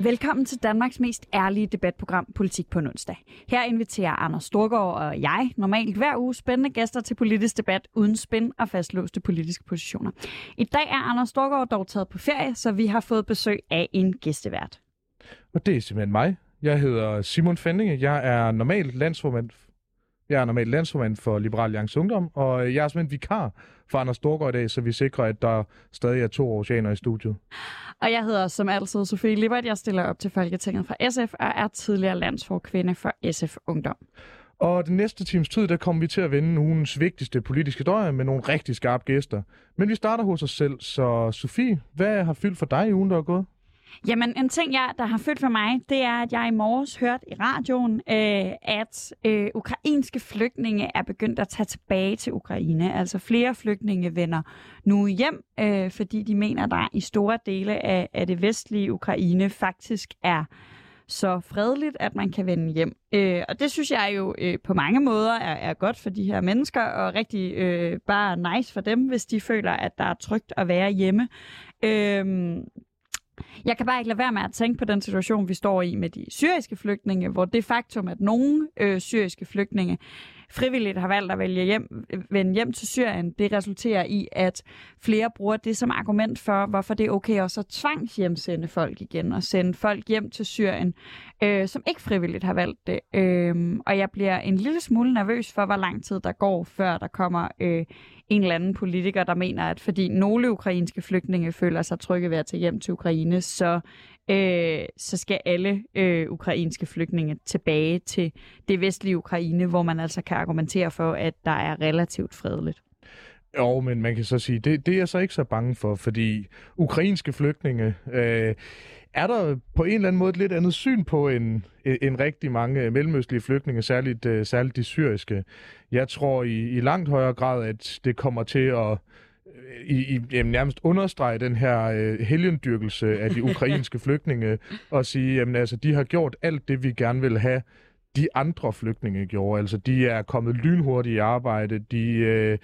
Velkommen til Danmarks mest ærlige debatprogram Politik på en onsdag. Her inviterer Anders Storgård og jeg normalt hver uge spændende gæster til politisk debat uden spænd og fastlåste politiske positioner. I dag er Anders Storgård dog taget på ferie, så vi har fået besøg af en gæstevært. Og det er simpelthen mig. Jeg hedder Simon Fendinge. Jeg er normalt landsformand jeg er normalt landsformand for Liberal Alliance Ungdom, og jeg er simpelthen vikar for Anders Storgård i dag, så vi sikrer, at der stadig er to oceaner i studiet. Og jeg hedder som altid Sofie Libert. Jeg stiller op til Folketinget fra SF og er tidligere landsforkvinde for SF Ungdom. Og den næste times tid, der kommer vi til at vende ugens vigtigste politiske døjer med nogle rigtig skarpe gæster. Men vi starter hos os selv, så Sofie, hvad har fyldt for dig i ugen, der er gået? Jamen, en ting, jeg, der har følt for mig, det er, at jeg i morges hørte i radioen, øh, at øh, ukrainske flygtninge er begyndt at tage tilbage til Ukraine. Altså flere flygtninge vender nu hjem, øh, fordi de mener, at der i store dele af, af det vestlige Ukraine faktisk er så fredeligt, at man kan vende hjem. Øh, og det synes jeg jo øh, på mange måder er, er godt for de her mennesker, og rigtig øh, bare nice for dem, hvis de føler, at der er trygt at være hjemme. Øh, jeg kan bare ikke lade være med at tænke på den situation, vi står i med de syriske flygtninge, hvor det faktum, at nogle øh, syriske flygtninge frivilligt har valgt at vælge hjem, øh, vende hjem til Syrien, det resulterer i, at flere bruger det som argument for, hvorfor det er okay også at tvangshjemsende folk igen, og sende folk hjem til Syrien, øh, som ikke frivilligt har valgt det. Øh, og jeg bliver en lille smule nervøs for, hvor lang tid der går, før der kommer øh, en eller anden politiker, der mener, at fordi nogle ukrainske flygtninge føler sig trygge ved at tage hjem til Ukraine, så, øh, så skal alle øh, ukrainske flygtninge tilbage til det vestlige Ukraine, hvor man altså kan argumentere for, at der er relativt fredeligt. Jo, men man kan så sige, det, det er jeg så ikke så bange for, fordi ukrainske flygtninge, øh, er der på en eller anden måde et lidt andet syn på en, en rigtig mange mellemøstlige flygtninge, særligt, øh, særligt de syriske. Jeg tror i, i langt højere grad, at det kommer til at øh, i, i jamen, nærmest understrege den her øh, helgendyrkelse af de ukrainske flygtninge og sige, jamen altså, de har gjort alt det, vi gerne vil have de andre flygtninge gjorde. Altså, de er kommet lynhurtigt i arbejde, de øh,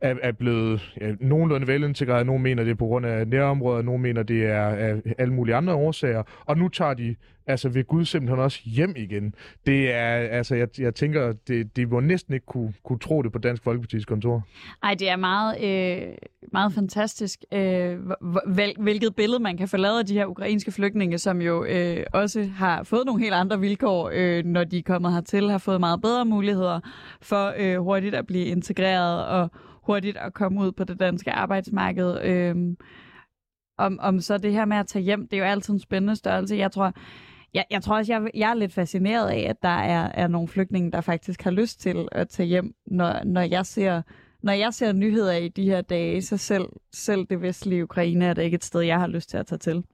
er, er blevet ja, nogenlunde velintegreret. Nogle mener, det er på grund af nærområder, nogle mener, det er af alle mulige andre årsager. Og nu tager de altså ved Gud simpelthen også hjem igen. Det er, altså, jeg, jeg tænker, det, de må næsten ikke kunne, kunne tro det på Dansk Folkeparti's kontor. Nej, det er meget, øh, meget fantastisk, øh, hvil, hvilket billede man kan forlade af de her ukrainske flygtninge, som jo øh, også har fået nogle helt andre vilkår, øh, når de er kommet hertil, har fået meget bedre muligheder for øh, hurtigt at blive integreret og hurtigt at komme ud på det danske arbejdsmarked. Øhm, om, om så det her med at tage hjem, det er jo altid en spændende størrelse. Jeg tror, jeg, jeg tror også, jeg, jeg er lidt fascineret af, at der er, er nogle flygtninge, der faktisk har lyst til at tage hjem, når, når jeg ser når jeg ser nyheder i de her dage, så selv, selv det vestlige Ukraine er det ikke et sted, jeg har lyst til at tage til.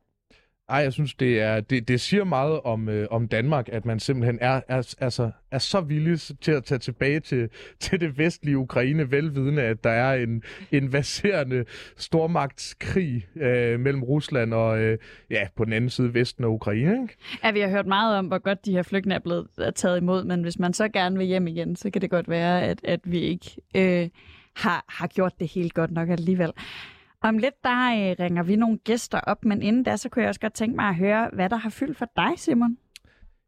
Ej, jeg synes, det, er, det, det siger meget om, øh, om Danmark, at man simpelthen er, er, altså, er så villig til at tage tilbage til, til det vestlige Ukraine, velvidende, at der er en, en vaserende stormagtskrig øh, mellem Rusland og øh, ja, på den anden side Vesten og Ukraine. Ikke? Ja, vi har hørt meget om, hvor godt de her flygtninge er blevet taget imod, men hvis man så gerne vil hjem igen, så kan det godt være, at, at vi ikke øh, har, har gjort det helt godt nok alligevel. Om lidt, der øh, ringer vi nogle gæster op, men inden da, så kunne jeg også godt tænke mig at høre, hvad der har fyldt for dig, Simon.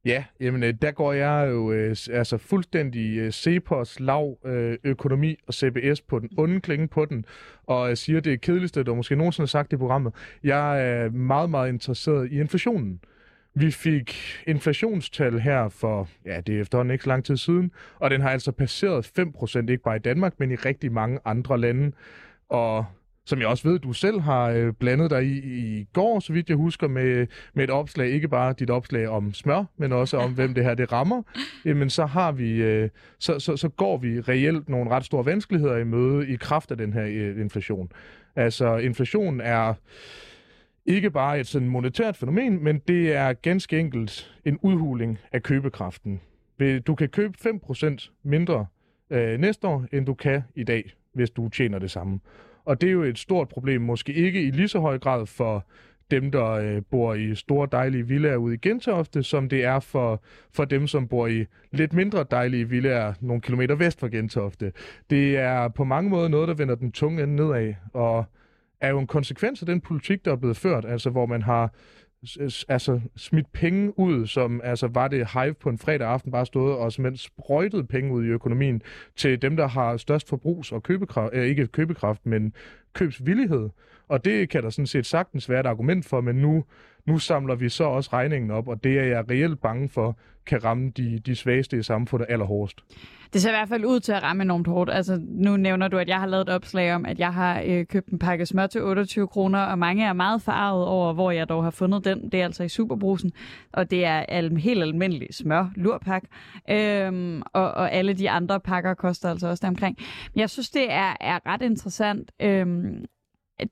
Ja, jamen øh, der går jeg jo øh, altså fuldstændig øh, CEPOS, lav, øh, økonomi og CBS på den onde klinge på den, og jeg siger det kedeligste, du måske nogensinde har sagt i programmet. Jeg er meget, meget interesseret i inflationen. Vi fik inflationstal her for, ja, det er efterhånden ikke så lang tid siden, og den har altså passeret 5%, ikke bare i Danmark, men i rigtig mange andre lande. Og som jeg også ved, du selv har øh, blandet dig i i går, så vidt jeg husker, med, med et opslag, ikke bare dit opslag om smør, men også om, hvem det her det rammer, jamen så har vi, øh, så, så, så går vi reelt nogle ret store vanskeligheder i møde i kraft af den her øh, inflation. Altså, inflation er ikke bare et sådan monetært fænomen, men det er ganske enkelt en udhuling af købekraften. Du kan købe 5% mindre øh, næste år, end du kan i dag, hvis du tjener det samme. Og det er jo et stort problem, måske ikke i lige så høj grad for dem, der øh, bor i store dejlige villaer ude i Gentofte, som det er for, for dem, som bor i lidt mindre dejlige villaer nogle kilometer vest for Gentofte. Det er på mange måder noget, der vender den tunge ende nedad, og er jo en konsekvens af den politik, der er blevet ført, altså hvor man har altså, smidt penge ud, som altså, var det hype på en fredag aften, bare stået og simpelthen sprøjtet penge ud i økonomien til dem, der har størst forbrugs- og købekraft, øh, ikke købekraft, men købsvillighed. Og det kan der sådan set sagtens være et argument for, men nu, nu samler vi så også regningen op, og det er jeg reelt bange for, kan ramme de, de svageste i samfundet allerhårdest. Det ser i hvert fald ud til at ramme enormt hårdt. Altså, nu nævner du, at jeg har lavet et opslag om, at jeg har øh, købt en pakke smør til 28 kroner, og mange er meget farvet over, hvor jeg dog har fundet den. Det er altså i Superbrusen, og det er al- helt almindelig smør, lurpak. Øhm, og, og alle de andre pakker koster altså også deromkring. Jeg synes, det er, er ret interessant, øhm,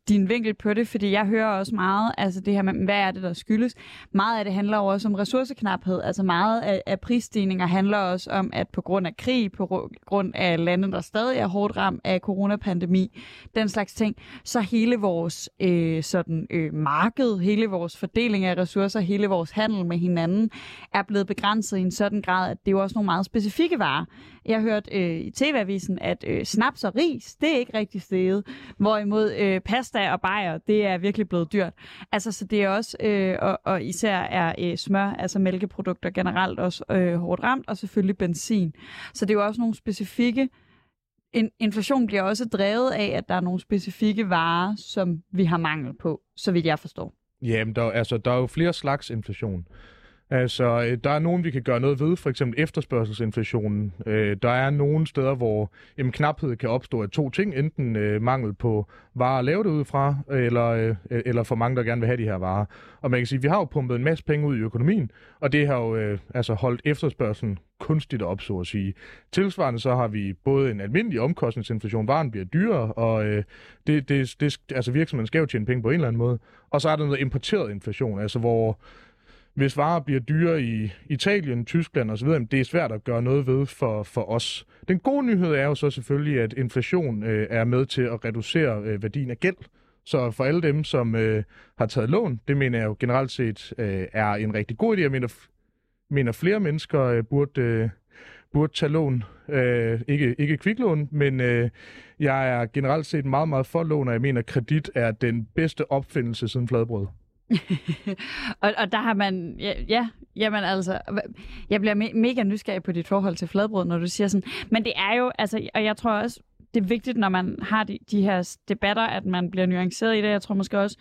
din vinkel på det, fordi jeg hører også meget, altså det her med, hvad er det, der skyldes? Meget af det handler også om ressourceknaphed, altså meget af, af prisstigninger handler også om, at på grund af krig, på grund af lande, der stadig er hårdt ramt af coronapandemi, den slags ting, så hele vores øh, sådan, øh, marked, hele vores fordeling af ressourcer, hele vores handel med hinanden, er blevet begrænset i en sådan grad, at det er jo også nogle meget specifikke varer. Jeg hørte hørt øh, i TV-avisen, at øh, snaps og ris, det er ikke rigtig steget, hvorimod øh, pasta og bajer, det er virkelig blevet dyrt. Altså, så det er også, øh, og, og især er øh, smør, altså mælkeprodukter generelt også øh, hårdt ramt, og selvfølgelig benzin. Så det er jo også nogle specifikke in, inflation bliver også drevet af, at der er nogle specifikke varer, som vi har mangel på, så vidt jeg forstår. Jamen, der, altså, der er jo flere slags inflation. Altså, øh, der er nogen, vi kan gøre noget ved, for eksempel efterspørgselsinflationen. Øh, der er nogle steder, hvor jamen, knaphed kan opstå af to ting. Enten øh, mangel på varer at lave det ud fra, eller, øh, eller for mange, der gerne vil have de her varer. Og man kan sige, at vi har jo pumpet en masse penge ud i økonomien, og det har jo øh, altså holdt efterspørgselen kunstigt op, så at sige. Tilsvarende så har vi både en almindelig omkostningsinflation, varen bliver dyrere, og øh, det, det, det, altså virksomheden skal jo tjene penge på en eller anden måde. Og så er der noget importeret inflation, altså hvor hvis varer bliver dyre i Italien, Tyskland osv., det er svært at gøre noget ved for, for os. Den gode nyhed er jo så selvfølgelig, at inflation øh, er med til at reducere øh, værdien af gæld. Så for alle dem, som øh, har taget lån, det mener jeg jo generelt set øh, er en rigtig god idé. Jeg mener, mener flere mennesker øh, burde, øh, burde tage lån. Øh, ikke, ikke kviklån, men øh, jeg er generelt set meget, meget for lån, og jeg mener, at kredit er den bedste opfindelse siden fladbrød. og, og der har man, ja, ja, jamen altså, jeg bliver me- mega nysgerrig på dit forhold til fladbrød, når du siger sådan, men det er jo, altså, og jeg tror også, det er vigtigt, når man har de, de her debatter, at man bliver nuanceret i det. Jeg tror måske også,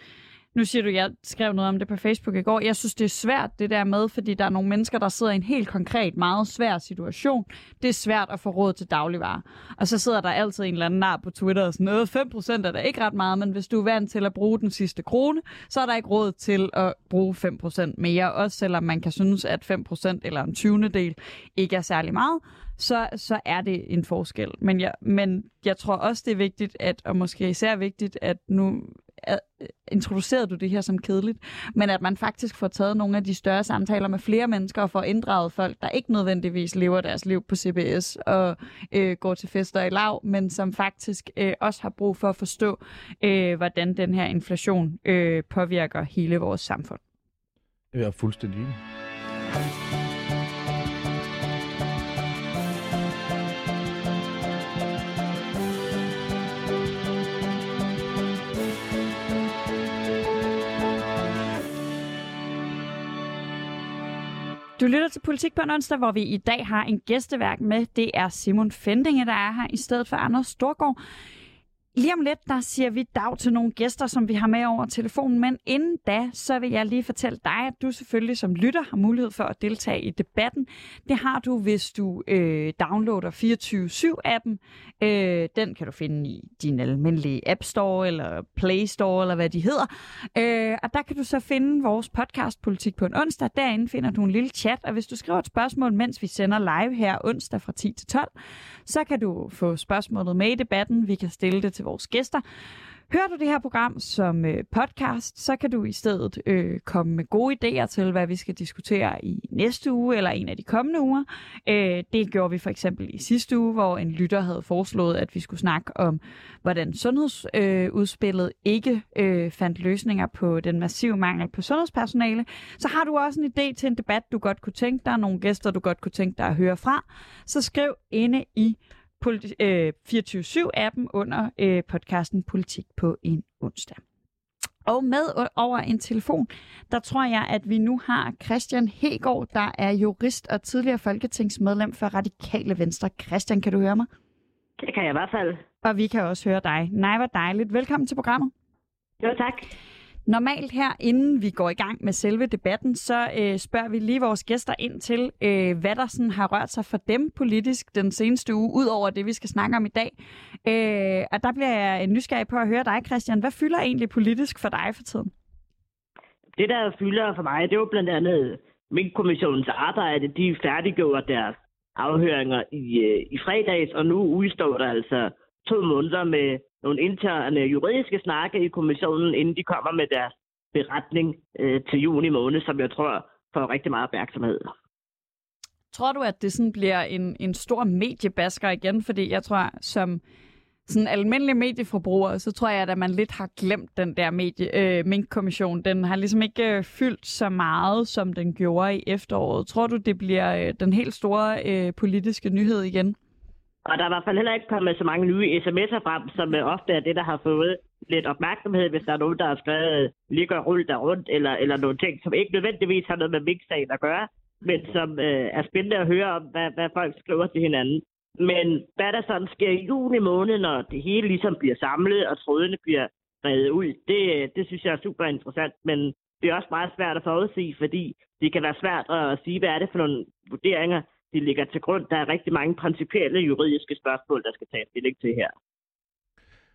nu siger du, at jeg skrev noget om det på Facebook i går. Jeg synes, det er svært det der med, fordi der er nogle mennesker, der sidder i en helt konkret, meget svær situation. Det er svært at få råd til dagligvarer. Og så sidder der altid en eller anden nar på Twitter og sådan øh, noget. 5% er der ikke ret meget, men hvis du er vant til at bruge den sidste krone, så er der ikke råd til at bruge 5% mere. Også selvom man kan synes, at 5% eller en 20. del ikke er særlig meget så, så er det en forskel. Men jeg, men jeg tror også, det er vigtigt, at, og måske især vigtigt, at nu Øh, introducerede du det her som kedeligt, men at man faktisk får taget nogle af de større samtaler med flere mennesker og får inddraget folk, der ikke nødvendigvis lever deres liv på CBS og øh, går til fester i lav, men som faktisk øh, også har brug for at forstå, øh, hvordan den her inflation øh, påvirker hele vores samfund. Jeg er fuldstændig enig. Du lytter til Politik på en onsdag, hvor vi i dag har en gæsteværk med. Det er Simon Fendinge, der er her i stedet for Anders Storgård. Lige om lidt, der siger vi dag til nogle gæster, som vi har med over telefonen, men inden da, så vil jeg lige fortælle dig, at du selvfølgelig som lytter har mulighed for at deltage i debatten. Det har du, hvis du øh, downloader 24-7-appen. Øh, den kan du finde i din almindelige App Store eller Play Store, eller hvad de hedder. Øh, og der kan du så finde vores podcast Politik på en onsdag. Derinde finder du en lille chat, og hvis du skriver et spørgsmål, mens vi sender live her onsdag fra 10 til 12, så kan du få spørgsmålet med i debatten. Vi kan stille det til vores gæster. Hører du det her program som øh, podcast, så kan du i stedet øh, komme med gode idéer til, hvad vi skal diskutere i næste uge eller en af de kommende uger. Øh, det gjorde vi for eksempel i sidste uge, hvor en lytter havde foreslået, at vi skulle snakke om, hvordan sundhedsudspillet øh, ikke øh, fandt løsninger på den massive mangel på sundhedspersonale. Så har du også en idé til en debat, du godt kunne tænke dig, nogle gæster, du godt kunne tænke dig at høre fra, så skriv inde i øh, 24-7-appen under øh, podcasten Politik på en onsdag. Og med over en telefon, der tror jeg, at vi nu har Christian Hegård, der er jurist og tidligere folketingsmedlem for Radikale Venstre. Christian, kan du høre mig? Det kan jeg i hvert fald. Og vi kan også høre dig. Nej, hvor dejligt. Velkommen til programmet. Jo, tak. Normalt her, inden vi går i gang med selve debatten, så øh, spørger vi lige vores gæster ind til, øh, hvad der sådan har rørt sig for dem politisk den seneste uge, ud over det, vi skal snakke om i dag. Øh, og der bliver jeg nysgerrig på at høre dig, Christian. Hvad fylder egentlig politisk for dig for tiden? Det, der fylder for mig, det er blandt andet Mink-kommissionens arbejde. De færdiggjorde deres afhøringer i, øh, i fredags, og nu udstår der altså to måneder med nogle interne juridiske snakke i kommissionen, inden de kommer med deres beretning øh, til juni måned, som jeg tror får rigtig meget opmærksomhed. Tror du, at det sådan bliver en, en stor mediebasker igen? Fordi jeg tror, som sådan almindelig medieforbruger, så tror jeg, at man lidt har glemt den der medie, øh, minkkommission. Den har ligesom ikke øh, fyldt så meget, som den gjorde i efteråret. Tror du, det bliver øh, den helt store øh, politiske nyhed igen? Og der er i hvert fald heller ikke kommet så mange nye sms'er frem, som øh, ofte er det, der har fået lidt opmærksomhed, hvis der er nogen, der har skrevet øh, ligger rundt der rundt, eller, eller nogle ting, som ikke nødvendigvis har noget med mix-sagen at gøre, men som øh, er spændende at høre om, hvad, hvad folk skriver til hinanden. Men hvad der sådan sker i juni måned, når det hele ligesom bliver samlet, og trådene bliver reddet ud, det, øh, det synes jeg er super interessant, men det er også meget svært at forudsige, fordi det kan være svært at sige, hvad er det for nogle vurderinger, de ligger til grund. Der er rigtig mange principielle juridiske spørgsmål, der skal tages stilling til her.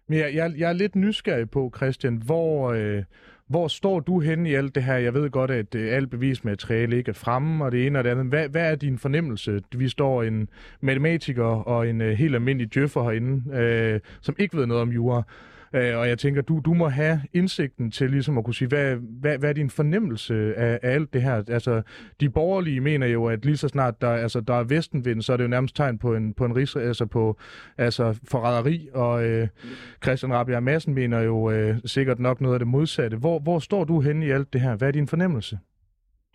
Men jeg, jeg, jeg er lidt nysgerrig på, Christian, hvor, øh, hvor står du henne i alt det her? Jeg ved godt, at øh, alt bevismateriale ikke er fremme, og det ene og det andet. Hvad, hvad er din fornemmelse? Vi står en matematiker og en øh, helt almindelig djøffer herinde, øh, som ikke ved noget om jura. Øh, og jeg tænker, du, du må have indsigten til ligesom at kunne sige, hvad, hvad, hvad er din fornemmelse af, af alt det her? Altså, de borgerlige mener jo, at lige så snart der, altså, der er vestenvind, så er det jo nærmest tegn på en, på en rigs, altså på altså forræderi, og øh, Christian Rabia Madsen mener jo øh, sikkert nok noget af det modsatte. Hvor, hvor står du henne i alt det her? Hvad er din fornemmelse?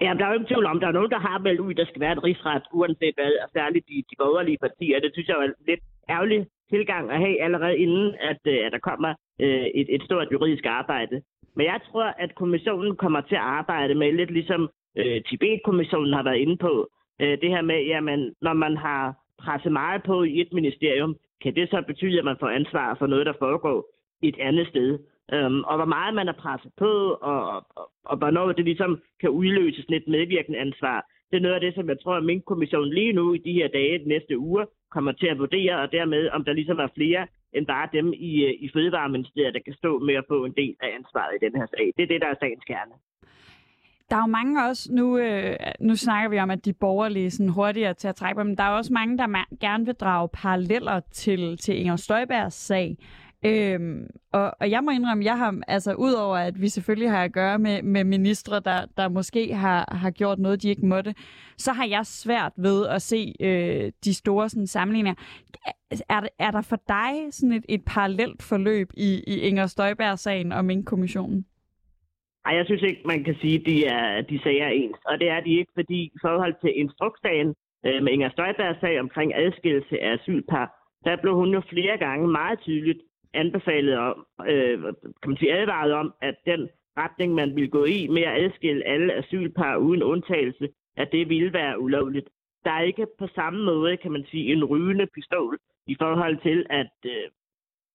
Ja, der er jo ikke tvivl om, der er nogen, der har meldt ud, der skal være en rigsret, uanset hvad, og særligt de, de borgerlige partier. Det synes jeg er lidt ærgerlig tilgang at have allerede inden, at, øh, at der kommer øh, et, et stort juridisk arbejde. Men jeg tror, at kommissionen kommer til at arbejde med lidt ligesom øh, Tibet-kommissionen har været inde på. Øh, det her med, jamen, når man har presset meget på i et ministerium, kan det så betyde, at man får ansvar for noget, der foregår et andet sted. Øhm, og hvor meget man er presset på, og, og, og hvornår det ligesom kan udløse lidt medvirkende ansvar. Det er noget af det, som jeg tror, at Mink-kommissionen lige nu i de her dage, de næste uger, kommer til at vurdere, og dermed om der ligesom er flere end bare dem i, øh, i Fødevareministeriet, der kan stå med at få en del af ansvaret i den her sag. Det er det, der er sagens kerne. Der er jo mange også, nu, øh, nu snakker vi om, at de borgerlige sådan hurtigere til at trække på, men der er også mange, der gerne vil drage paralleller til, til Inger Støjbergs sag. Øhm, og, og jeg må indrømme, jeg har, altså udover at vi selvfølgelig har at gøre med, med ministre, der, der måske har, har gjort noget, de ikke måtte, så har jeg svært ved at se øh, de store sådan, sammenligninger. Er, er der for dig sådan et, et parallelt forløb i, i Inger Støjberg-sagen og Mink-kommissionen? Nej, jeg synes ikke, man kan sige, at de, er, de sager er ens. Og det er de ikke, fordi i forhold til instruksdagen øh, med Inger Støjbergs sag omkring adskillelse af asylpar, der blev hun jo flere gange meget tydeligt anbefalet og øh, kan man sige, advaret om, at den retning, man ville gå i med at adskille alle asylpar uden undtagelse, at det ville være ulovligt. Der er ikke på samme måde, kan man sige, en rygende pistol i forhold til, at øh,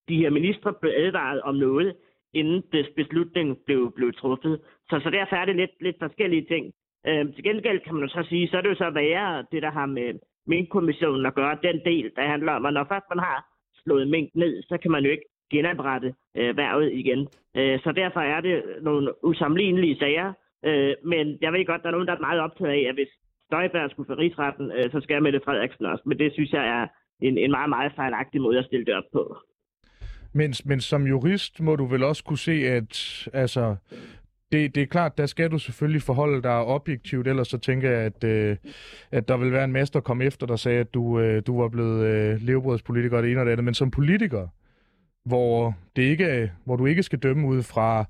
de her ministre blev advaret om noget, inden beslutningen blev, blev truffet. Så, så derfor er det lidt, lidt forskellige ting. Øh, til gengæld kan man jo så sige, så er det jo så værre, det der har med min kommissionen at gøre, den del, der handler om, at når først man har slået mink ned, så kan man jo ikke genoprette øh, værvet igen. Øh, så derfor er det nogle usammenlignelige sager. Øh, men jeg ved godt, der er nogen, der er meget optaget af, at hvis Støjberg skulle få rigsretten, øh, så skal Mette Frederiksen også. Men det synes jeg er en, en meget, meget fejlagtig måde at stille det op på. Men, men som jurist må du vel også kunne se, at altså, det, det er klart, der skal du selvfølgelig forholde dig objektivt, ellers så tænker jeg, at, øh, at der vil være en mester, der kom efter, der sagde, at du, øh, du var blevet øh, levebrødspolitiker og det ene og det andet. Men som politiker, hvor, det ikke, hvor du ikke skal dømme ud fra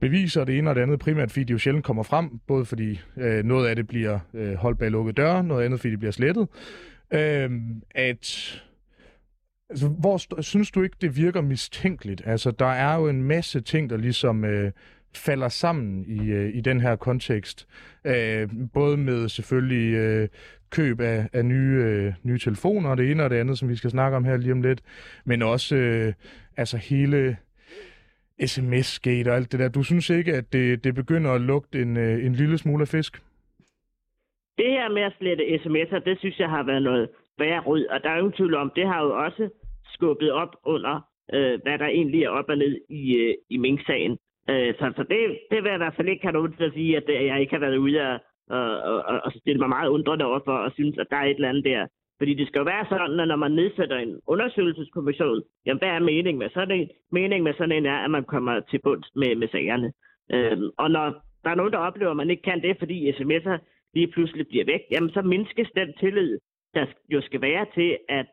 beviser det ene og det andet, primært fordi de jo sjældent kommer frem, både fordi øh, noget af det bliver øh, holdt bag lukkede døre, noget andet fordi det bliver slettet, øh, at Altså, hvor synes du ikke, det virker mistænkeligt? Altså, der er jo en masse ting, der ligesom øh, falder sammen i, øh, i den her kontekst. Øh, både med selvfølgelig øh, køb af, af nye, øh, nye telefoner, og det ene og det andet, som vi skal snakke om her lige om lidt, men også øh, altså hele sms-gate og alt det der. Du synes ikke, at det, det begynder at lugte en, øh, en lille smule af fisk? Det her med at slette sms'er, det synes jeg har været noget værre rød, og der er jo ingen tvivl om, det har jo også skubbet op under, øh, hvad der egentlig er op og ned i, øh, i Mink-sagen. Øh, så så det, det vil jeg i hvert fald ikke have nogen til at sige, at øh, jeg ikke har været ude og, og, og, og stille mig meget undrende over for, og synes, at der er et eller andet der. Fordi det skal jo være sådan, at når man nedsætter en undersøgelseskommission, jamen hvad er meningen med sådan en? Meningen med sådan en er, at man kommer til bunds med, med sagerne. Øhm, og når der er nogen, der oplever, at man ikke kan det, fordi sms'er lige pludselig bliver væk, jamen så mindskes den tillid, der jo skal være til, at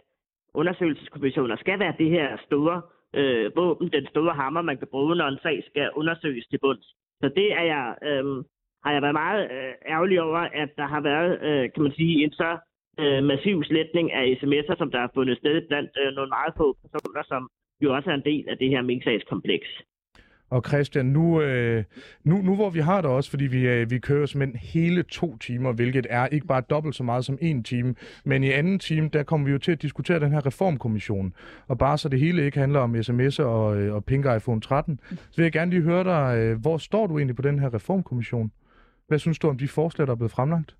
undersøgelseskommissioner skal være det her store øh, våben, den store hammer, man kan bruge, når en sag skal undersøges til bunds. Så det er jeg, øh, har jeg været meget øh, ærgerlig over, at der har været, øh, kan man sige, en så øh, massiv sletning af sms'er, som der har fundet sted blandt øh, nogle meget få personer, som jo også er en del af det her minksagskompleks. Og Christian, nu, øh, nu, nu hvor vi har det også, fordi vi, øh, vi kører simpelthen hele to timer, hvilket er ikke bare dobbelt så meget som en time, men i anden time, der kommer vi jo til at diskutere den her reformkommission. Og bare så det hele ikke handler om sms'er og, øh, og Pink iPhone 13, så vil jeg gerne lige høre dig, øh, hvor står du egentlig på den her reformkommission? Hvad synes du om de forslag, der er blevet fremlagt?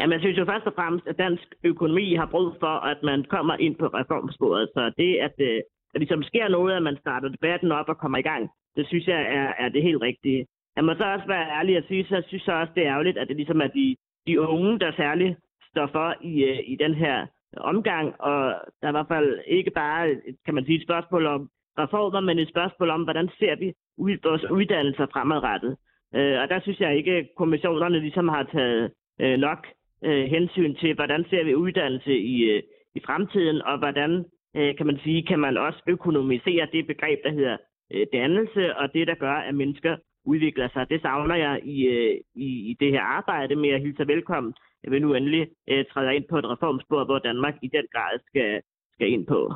Jamen, jeg synes jo først og fremmest, at dansk økonomi har brug for, at man kommer ind på reformsporet. Så det, at, øh, at ligesom sker noget, at man starter debatten op og kommer i gang, det synes jeg er, er det helt rigtige. Jeg må så også være ærlig at sige, så jeg synes også, det er ærgerligt, at det ligesom er de, de unge, der særligt står for i, øh, i den her omgang, og der er i hvert fald ikke bare, kan man sige, et spørgsmål om reformer, men et spørgsmål om, hvordan ser vi ud, vores uddannelser fremadrettet. Øh, og der synes jeg ikke, at kommissionerne ligesom har taget øh, nok øh, hensyn til, hvordan ser vi uddannelse i, øh, i fremtiden, og hvordan øh, kan man sige, kan man også økonomisere det begreb, der hedder øh, dannelse, og det, der gør, at mennesker udvikler sig. Det savner jeg i, øh, i, i det her arbejde med at hilse velkommen. Jeg vil nu endelig øh, træde ind på et reformspor, hvor Danmark i den grad skal, skal ind på.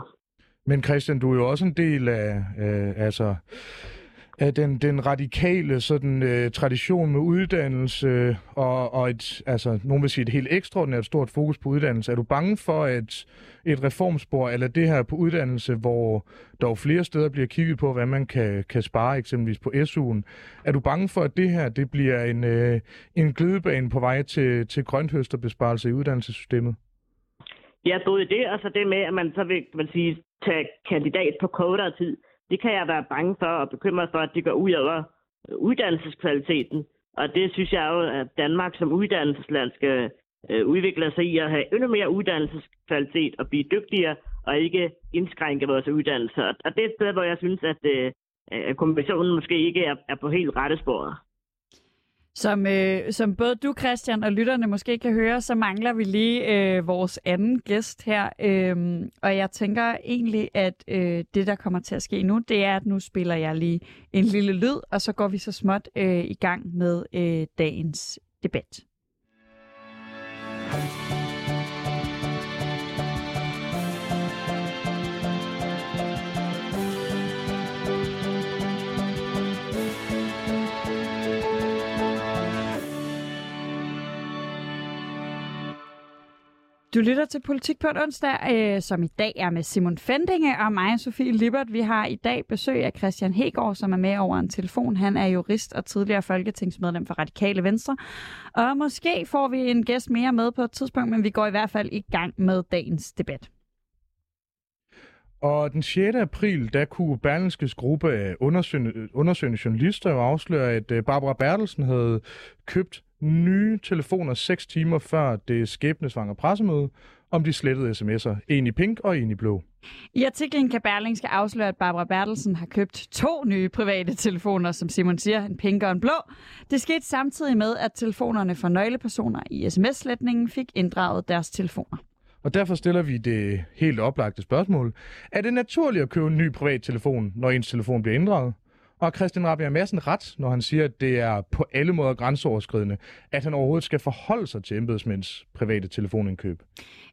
Men Christian, du er jo også en del af, øh, altså, af den, den radikale sådan, øh, tradition med uddannelse og, og et, altså, nogen vil sige et helt ekstraordinært stort fokus på uddannelse. Er du bange for at et reformspor, eller det her på uddannelse, hvor der jo flere steder bliver kigget på, hvad man kan, kan spare eksempelvis på SU'en. Er du bange for, at det her det bliver en, øh, en glidebane på vej til, til grønthøsterbesparelse i uddannelsessystemet? Ja, både det, og så det med, at man så vil man sige, tage kandidat på kortere tid det kan jeg være bange for og bekymret for, at det går ud over øh, uddannelseskvaliteten. Og det synes jeg jo, at Danmark som uddannelsesland skal øh, udvikle sig i at have endnu mere uddannelseskvalitet og blive dygtigere og ikke indskrænke vores uddannelser. Og det er et sted, hvor jeg synes, at, øh, at kommissionen måske ikke er, er på helt rette sporet. Som, øh, som både du, Christian, og lytterne måske kan høre, så mangler vi lige øh, vores anden gæst her. Øh, og jeg tænker egentlig, at øh, det, der kommer til at ske nu, det er, at nu spiller jeg lige en lille lyd, og så går vi så småt øh, i gang med øh, dagens debat. Du lytter til Politik på en onsdag, øh, som i dag er med Simon Fendinge og mig, Sofie Lippert. Vi har i dag besøg af Christian Hegård, som er med over en telefon. Han er jurist og tidligere folketingsmedlem for Radikale Venstre. Og måske får vi en gæst mere med på et tidspunkt, men vi går i hvert fald i gang med dagens debat. Og den 6. april, der kunne Berlingskes gruppe af undersøgende, undersøgende journalister jo afsløre, at øh, Barbara Bertelsen havde købt nye telefoner 6 timer før det skæbnesvangre pressemøde om de slettede sms'er. En i pink og en i blå. I artiklen kan Berlingske afsløre, at Barbara Bertelsen har købt to nye private telefoner, som Simon siger, en pink og en blå. Det skete samtidig med, at telefonerne for nøglepersoner i sms-sletningen fik inddraget deres telefoner. Og derfor stiller vi det helt oplagte spørgsmål. Er det naturligt at købe en ny privat telefon, når ens telefon bliver inddraget? Og Christian Rabia Madsen ret, når han siger, at det er på alle måder grænseoverskridende, at han overhovedet skal forholde sig til embedsmænds private telefonindkøb?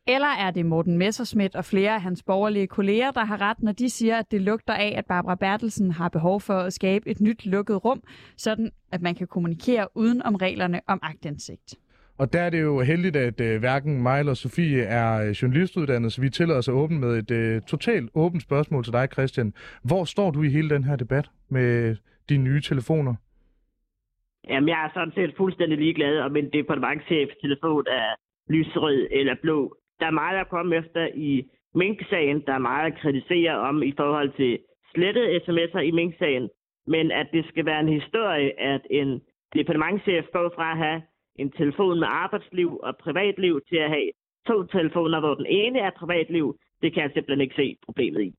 Eller er det Morten Messerschmidt og flere af hans borgerlige kolleger, der har ret, når de siger, at det lugter af, at Barbara Bertelsen har behov for at skabe et nyt lukket rum, sådan at man kan kommunikere uden om reglerne om agtindsigt? Og der er det jo heldigt, at øh, hverken mig eller Sofie er øh, journalistuddannet, så vi tillader os at åbne med et øh, totalt åbent spørgsmål til dig, Christian. Hvor står du i hele den her debat med dine nye telefoner? Jamen, jeg er sådan set fuldstændig ligeglad, om en departementchefs telefon er lysrød eller blå. Der er meget at komme efter i Mink-sagen. Der er meget at kritisere om i forhold til slettede sms'er i Mink-sagen. Men at det skal være en historie, at en departementchef går fra at have en telefon med arbejdsliv og privatliv til at have to telefoner, hvor den ene er privatliv, det kan jeg simpelthen ikke se problemet i.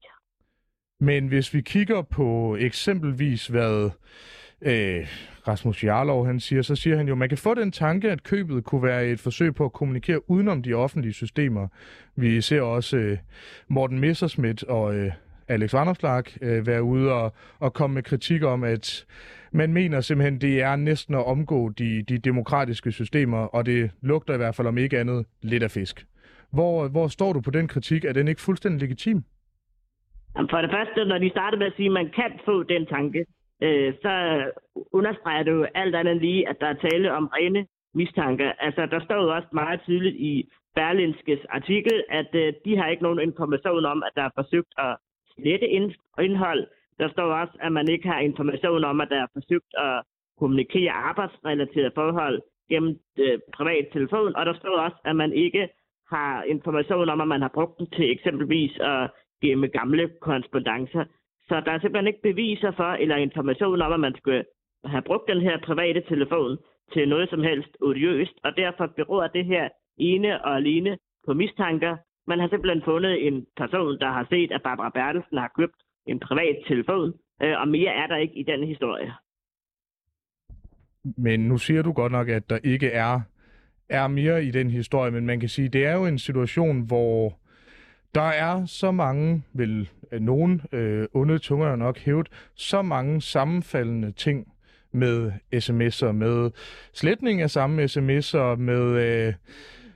Men hvis vi kigger på eksempelvis, hvad øh, Rasmus Jarlov han siger, så siger han jo, at man kan få den tanke, at købet kunne være et forsøg på at kommunikere udenom de offentlige systemer. Vi ser også øh, Morten Messerschmidt og øh, Alex Vanderslag øh, være ude og, og komme med kritik om, at man mener simpelthen, det er næsten at omgå de, de demokratiske systemer, og det lugter i hvert fald om ikke andet lidt af fisk. Hvor, hvor står du på den kritik? Er den ikke fuldstændig legitim? For det første, når de starter med at sige, at man kan få den tanke, øh, så understreger det jo alt andet lige, at der er tale om rene mistanker. Altså, der står jo også meget tydeligt i Berlinskes artikel, at øh, de har ikke nogen information om, at der er forsøgt at slette indhold. Der står også, at man ikke har information om, at der er forsøgt at kommunikere arbejdsrelaterede forhold gennem øh, privat telefon, og der står også, at man ikke har information om, at man har brugt den til eksempelvis at gemme gamle korrespondencer. Så der er simpelthen ikke beviser for, eller information om, at man skulle have brugt den her private telefon til noget som helst odiøst, og derfor beror det her ene og alene på mistanker. Man har simpelthen fundet en person, der har set, at Barbara Bertelsen har købt en privat telefon, øh, og mere er der ikke i den historie. Men nu siger du godt nok, at der ikke er, er mere i den historie, men man kan sige, det er jo en situation, hvor der er så mange, vil øh, nogen øh, onde tunger nok hævet, så mange sammenfaldende ting med sms'er, med sletning af samme sms'er, med øh,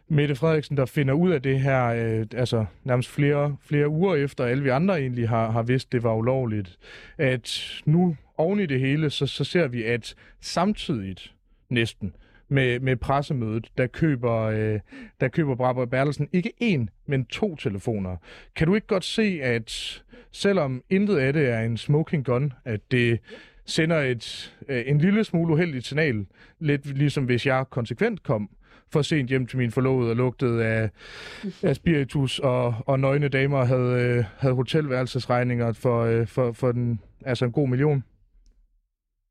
Mette Frederiksen, der finder ud af det her, øh, altså nærmest flere, flere uger efter alle vi andre egentlig har, har vidst, det var ulovligt, at nu oven i det hele, så, så ser vi, at samtidigt næsten, med, med pressemødet, der køber, øh, der køber Barbara Bertelsen ikke én, men to telefoner. Kan du ikke godt se, at selvom intet af det er en smoking gun, at det sender et, øh, en lille smule uheldigt signal, lidt ligesom hvis jeg konsekvent kom for sent hjem til min forlovede og lugtede af, af spiritus og, og nøgne damer havde, øh, havde hotelværelsesregninger for, øh, for, for den, altså en god million.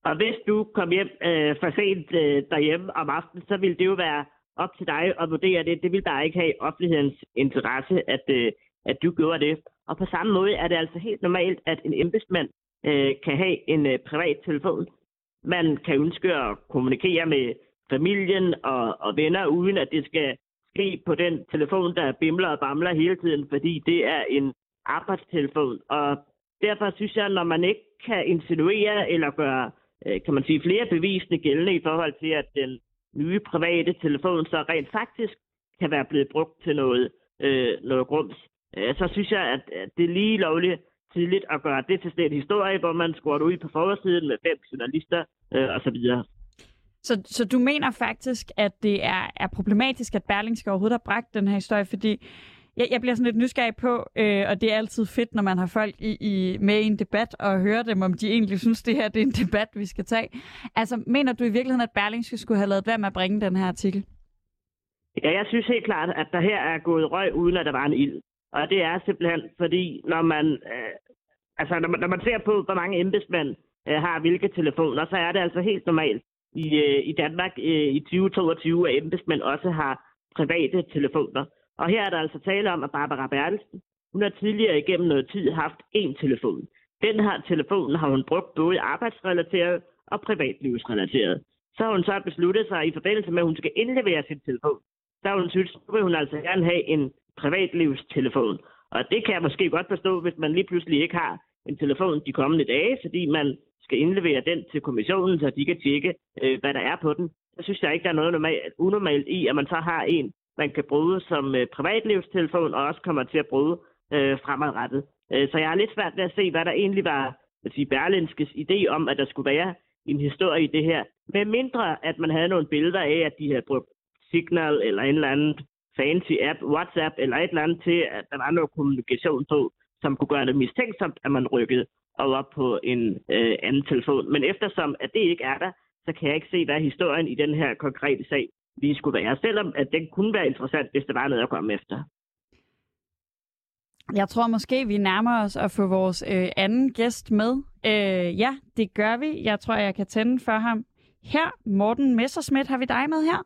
Og hvis du kom hjem øh, for sent øh, derhjemme om aftenen, så ville det jo være op til dig at vurdere det. Det vil bare ikke have offentlighedens interesse, at, øh, at du gjorde det. Og på samme måde er det altså helt normalt, at en embedsmand øh, kan have en øh, privat telefon. Man kan ønske at kommunikere med familien og, og venner, uden at det skal ske på den telefon, der bimler og bamler hele tiden, fordi det er en arbejdstelefon. Og derfor synes jeg, når man ikke kan insinuere eller gøre øh, kan man sige, flere bevisende gældende i forhold til, at den nye private telefon så rent faktisk kan være blevet brugt til noget, øh, noget grums. Øh, så synes jeg, at, at det er lige lovligt tidligt at gøre det til en historie, hvor man skruer ud på forsiden med fem journalister øh, osv. Så, så du mener faktisk, at det er, er problematisk, at Berlingske overhovedet har bragt den her historie, fordi jeg, jeg bliver sådan lidt nysgerrig på, øh, og det er altid fedt, når man har folk i, i, med i en debat, og høre dem, om de egentlig synes, det her det er en debat, vi skal tage. Altså, mener du i virkeligheden, at Berlingske skulle have lavet være med at bringe den her artikel? Ja, jeg synes helt klart, at der her er gået røg, uden at der var en ild. Og det er simpelthen, fordi når man, øh, altså, når man, når man ser på, hvor mange embedsmænd øh, har hvilke telefoner, så er det altså helt normalt i, øh, i Danmark øh, i 2022, at embedsmænd også har private telefoner. Og her er der altså tale om, at Barbara Bertelsen, hun har tidligere igennem noget tid haft én telefon. Den her telefon har hun brugt både arbejdsrelateret og privatlivsrelateret. Så har hun så besluttet sig i forbindelse med, at hun skal indlevere sin telefon. Så har hun synes, at vil hun altså gerne have en privatlivstelefon. Og det kan jeg måske godt forstå, hvis man lige pludselig ikke har en telefon de kommende dage, fordi man skal indlevere den til kommissionen, så de kan tjekke, øh, hvad der er på den. Så synes jeg ikke, der er noget normalt, unormalt i, at man så har en, man kan bruge som øh, privatlivstelefon, og også kommer til at bruge øh, fremadrettet. Øh, så jeg har lidt svært ved at se, hvad der egentlig var at sige, Berlinskes idé om, at der skulle være en historie i det her. Med mindre, at man havde nogle billeder af, at de havde brugt Signal eller en eller anden fancy app, WhatsApp eller et eller andet til, at der var noget kommunikation på, som kunne gøre det mistænksomt, at man rykkede over på en øh, anden telefon. Men eftersom at det ikke er der, så kan jeg ikke se, hvad historien i den her konkrete sag lige skulle være. Selvom at den kunne være interessant, hvis der var noget at komme efter. Jeg tror måske, vi nærmer os at få vores øh, anden gæst med. Øh, ja, det gør vi. Jeg tror, jeg kan tænde for ham. Her, Morten Messersmith, har vi dig med her?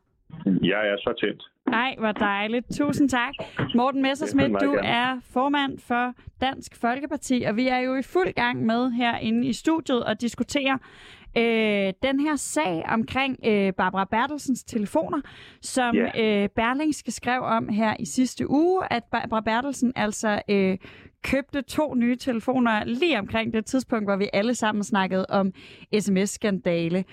Jeg er så tændt. Nej, hvor dejligt. Tusind tak. Morten Messersmith, du er formand for Dansk Folkeparti, og vi er jo i fuld gang med herinde i studiet at diskutere øh, den her sag omkring øh, Barbara Bertelsens telefoner, som yeah. øh, Berlingske skrev om her i sidste uge, at Barbara Bertelsen altså øh, købte to nye telefoner lige omkring det tidspunkt, hvor vi alle sammen snakkede om sms-skandale.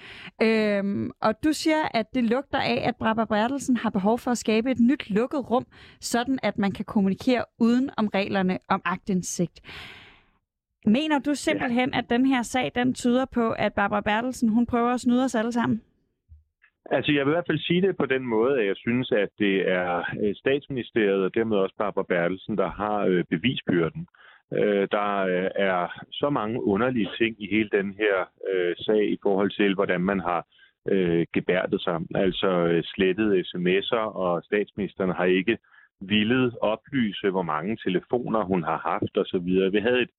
Øhm, og du siger, at det lugter af, at Barbara Bertelsen har behov for at skabe et nyt lukket rum, sådan at man kan kommunikere uden om reglerne om agtindsigt. Mener du simpelthen, at den her sag, den tyder på, at Barbara Bertelsen, hun prøver at snyde os alle sammen? Altså, jeg vil i hvert fald sige det på den måde, at jeg synes, at det er øh, statsministeriet og dermed også Barbara Bertelsen, der har øh, bevisbyrden. Øh, der er så mange underlige ting i hele den her sag i forhold til, hvordan man har gebærdet sig. Altså slettet sms'er, og statsministeren har ikke villet oplyse, hvor mange telefoner hun har haft osv. Vi havde et